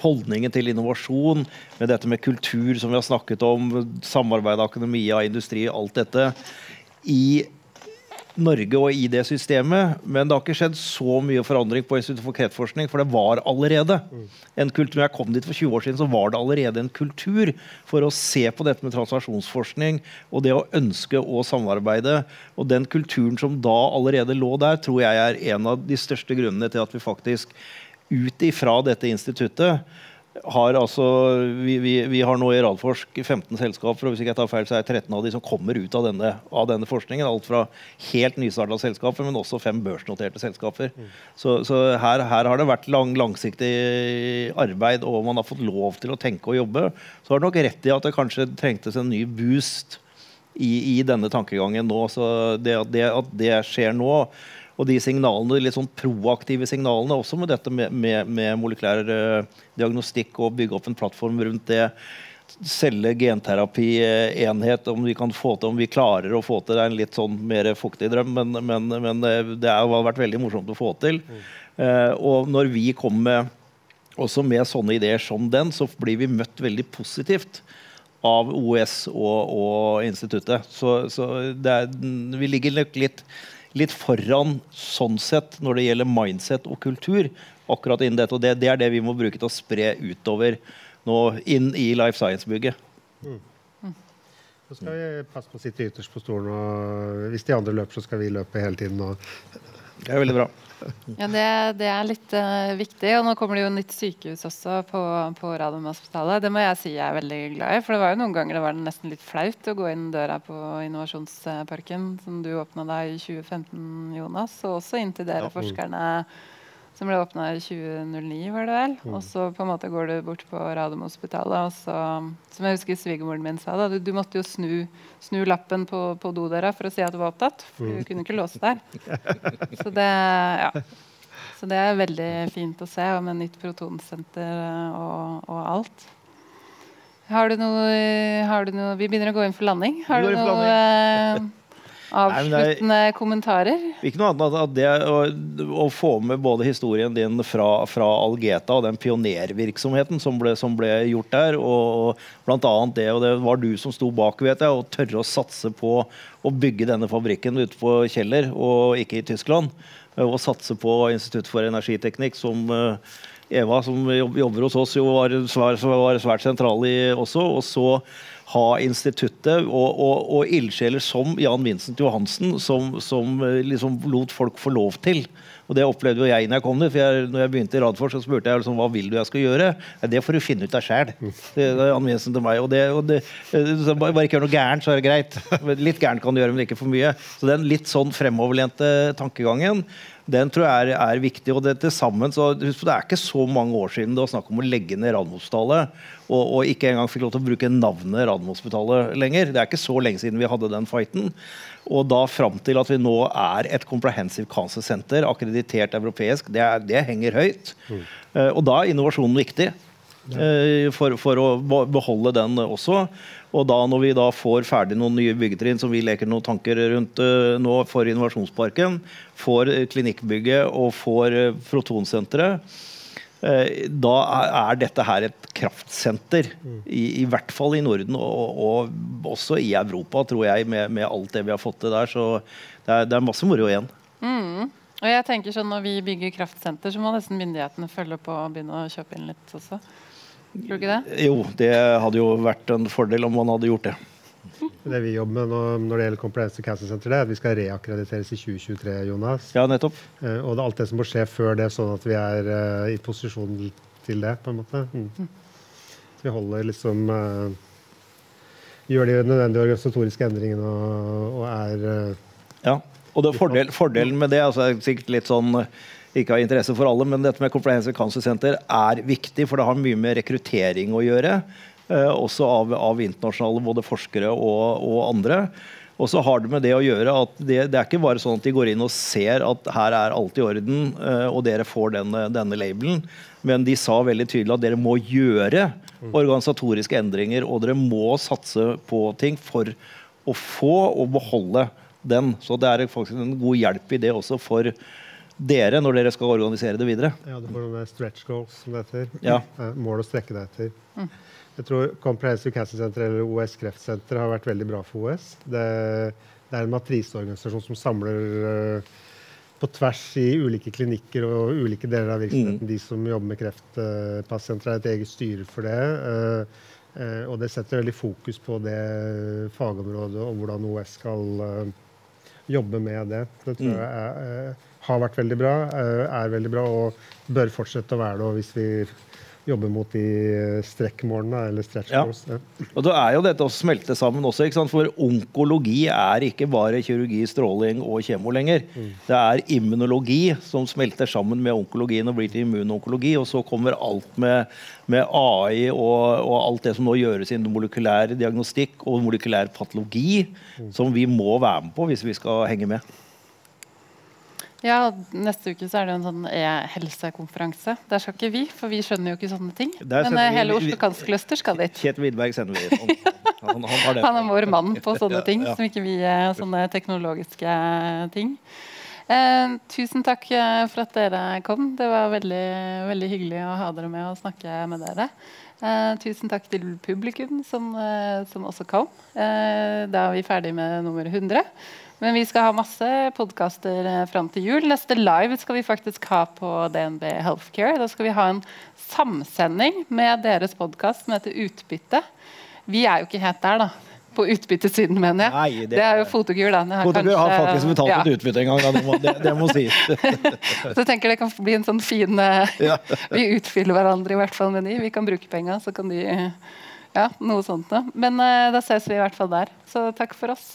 holdningen til innovasjon, med dette med kultur som vi har snakket om, samarbeid, akademia, industri, alt dette, i Norge og i det systemet. Men det har ikke skjedd så mye forandring på Institutt for kreftforskning, for det var allerede en kultur. Når jeg kom dit for 20 år siden, så var det allerede en kultur for å se på dette med translasjonsforskning og det å ønske å samarbeide. Og den kulturen som da allerede lå der, tror jeg er en av de største grunnene til at vi faktisk ut ifra dette instituttet har altså vi, vi, vi, har nå i Radforsk 15 selskaper, og hvis ikke jeg tar feil, så er 13 av de som kommer ut av denne, av denne forskningen. Alt fra helt nystarta selskaper, men også fem børsnoterte selskaper. Mm. Så, så her, her, har det vært lang, langsiktig arbeid, og man har fått lov til å tenke og jobbe. Så har det nok rett i at det kanskje trengtes en ny boost i, i denne tankegangen nå. Så det, det, at det skjer nå og de signalene, litt sånn proaktive signalene også med dette med, med, med molekylær uh, diagnostikk og bygge opp en plattform rundt det. Selge genterapienhet, om vi kan få til, om vi klarer å få til. Det er en litt sånn mer fuktig drøm, men, men, men det har vært veldig morsomt å få til. Uh, og når vi kommer også med sånne ideer som den, så blir vi møtt veldig positivt av OS og, og instituttet. Så, så er, vi ligger nok litt litt foran sånn sett når det gjelder mindset og kultur. akkurat innen dette, og det, det, er det vi må bruke til å spre utover nå inn i Life Science-bygget. Mm. Så skal vi passe på å sitte ytterst på stolen. og Hvis de andre løper, så skal vi løpe hele tiden. Og... Det er veldig bra. Ja, det, det, er litt uh, viktig. Og nå kommer det jo nytt sykehus også på, på Radiumhospitalet. Det må jeg si jeg er veldig glad i. For det var jo noen ganger det var nesten litt flaut å gå inn døra på Innovasjonsparken, som du åpna da i 2015, Jonas. Og også inn til dere ja. forskerne som ble åpna i 2009, var det vel. Mm. Og så på en måte går du bort på Radiumhospitalet, og så, som jeg husker svigermoren min sa, da, du, du måtte jo snu, snu lappen på, på dodøra for å si at du var opptatt. For du mm. kunne ikke låse der. Så det, ja. så det er veldig fint å se, og med nytt protonsenter og, og alt. Har du, noe, har du noe Vi begynner å gå inn for landing. Har du noe Avsluttende Nei, kommentarer? Ikke noe annet enn det å, å, få med både historien din fra, fra Algeta og den pionervirksomheten som ble, som ble gjort der, og, og blant annet det, og det var du som sto bak, vet jeg, og tørre å satse på å bygge denne fabrikken ute på Kjeller, og ikke i Tyskland. Og satse på Institutt for energiteknikk, som uh, Eva, som jobber hos oss, jo var, var, var svært sentral i også. Og så ha instituttet og, og, og ildsjeler som Jan Vincent Johansen, som, som, eh, liksom lot folk få lov til. Og Det opplevde jo jeg når jeg kom dit. for jeg, når jeg begynte i Radforsk, så spurte jeg liksom, hva vil du jeg skal gjøre. Ja, det får du finne ut av sjæl. Til meg. Og det, det, bare ikke gjør noe gærent, så er det greit. Litt gærent kan du gjøre, men ikke for mye. Så den litt sånn fremoverlente tankegangen den tror jeg er, er viktig. og Det til sammen, så det er ikke så mange år siden det var snakk om å legge ned Radiumhospitalet, og, og, ikke engang fikk lov til å bruke navnet Radiumhospitalet lenger. Det er ikke så lenge siden vi hadde den fighten. Og da fram til at vi nå er et comprehensive cancer center, akkreditert europeisk, det, er, det henger høyt. Mm. Uh, og da er innovasjonen viktig. Uh, for, for, å beholde den også. Og da når vi da får ferdig noen nye byggetrinn som vi leker noen tanker rundt uh, nå for Innovasjonsparken, får klinikkbygget og får uh, protonsenteret, da er, dette her et kraftsenter. I, I, hvert fall i Norden og, og også i Europa, tror jeg, med, med, alt det vi har fått til der. Så det er, det er masse moro igjen. Mm. Og jeg tenker sånn Når vi bygger kraftsenter, så må nesten myndighetene følge på og begynne å kjøpe inn litt også. Tror du ikke det? Jo, det hadde jo vært en fordel om man hadde gjort det. Det vi jobber med nå, når det gjelder Comprehensive Cancer Center, er at vi skal reakkrediteres i 2023. Jonas. Ja, nettopp. Eh, og det er alt det som må skje før det, sånn at vi er uh, i posisjon til det. på en måte. Mm. Så vi holder liksom uh, Gjør de nødvendige organisatoriske endringene og, og er uh, Ja. Og det fordel, fordelen med det altså, er sikkert litt sånn ikke har interesse for alle, men dette med Comprehensive Cancer Center er viktig, for det har mye med rekruttering å gjøre. Eh, også av, av, internasjonale både forskere og, og, andre. Og så har det med det å gjøre at det, det, er ikke bare sånn at de går inn og ser at her er alt i orden, eh, og dere får denne, denne labelen. Men de sa veldig tydelig at dere må gjøre organisatoriske endringer, og dere må satse på ting for å få og beholde den. Så det er faktisk en god hjelp i det også for dere når dere skal organisere det videre. Ja, Du får noen stretch goals, som det heter. Ja. Mål å strekke deg etter. Mm. Jeg tror Comprehensive Cancer Center eller OS Kreftsenter har vært veldig bra for OS. Det, det er en matriseorganisasjon som samler uh, på tvers i ulike klinikker og ulike deler av virksomheten. Mm. De som jobber med kreftpasienter, har et eget styre for det. Uh, uh, og det setter veldig fokus på det fagområdet og hvordan OS skal jobbe med det. Det tror mm. jeg er har vært veldig bra, eh, er veldig bra og bør fortsette å være det. Hvis vi jobber mot de strekkmålene, eller stretch goals. Ja. Og da er jo dette å smelte sammen også, for onkologi er ikke bare kirurgi, stråling og kjemo lenger. Mm. Det er immunologi som smelter sammen med onkologien og blir til immunonkologi. Og så kommer alt med, med AI og, og, alt det som nå gjøres innen molekylær diagnostikk og molekylær patologi, mm. som vi må være med på hvis vi skal henge med. Ja, Neste uke så er det en sånn e-helsekonferanse. Der skal ikke vi, for vi skjønner jo ikke sånne ting. Men vi, hele Oslo Kanskløster skal dit. Kjetil Widberg sender vi. Han, han, han, han, er vår mann på sånne ting, ja, ja. som ikke vi er sånne teknologiske ting. Eh, tusen takk eh, for at dere kom. Det var veldig, veldig hyggelig å ha dere med og snakke med dere. Eh, tusen takk til publikum som, eh, som også kom. Eh, da er vi ferdig med nummer 100. Men vi skal ha masse podkaster eh, fram til jul. Neste live skal vi faktisk ha på DNB Healthcare. Da skal vi ha en samsending med deres podkast som heter Utbytte. Vi er jo ikke helt der, da. På utbyttesiden, mener jeg. Nei, det, det, er jo Fotokur. da. Fotokur har faktisk betalt ja. et utbytte en gang. Det, må, det, det må sies. så jeg tenker det kan bli en sånn fin eh, ja. Vi utfyller hverandre i hvert fall med de. Vi kan bruke penga, så kan de Ja, noe sånt noe. Men uh, da ses vi i hvert fall der. Så takk for oss.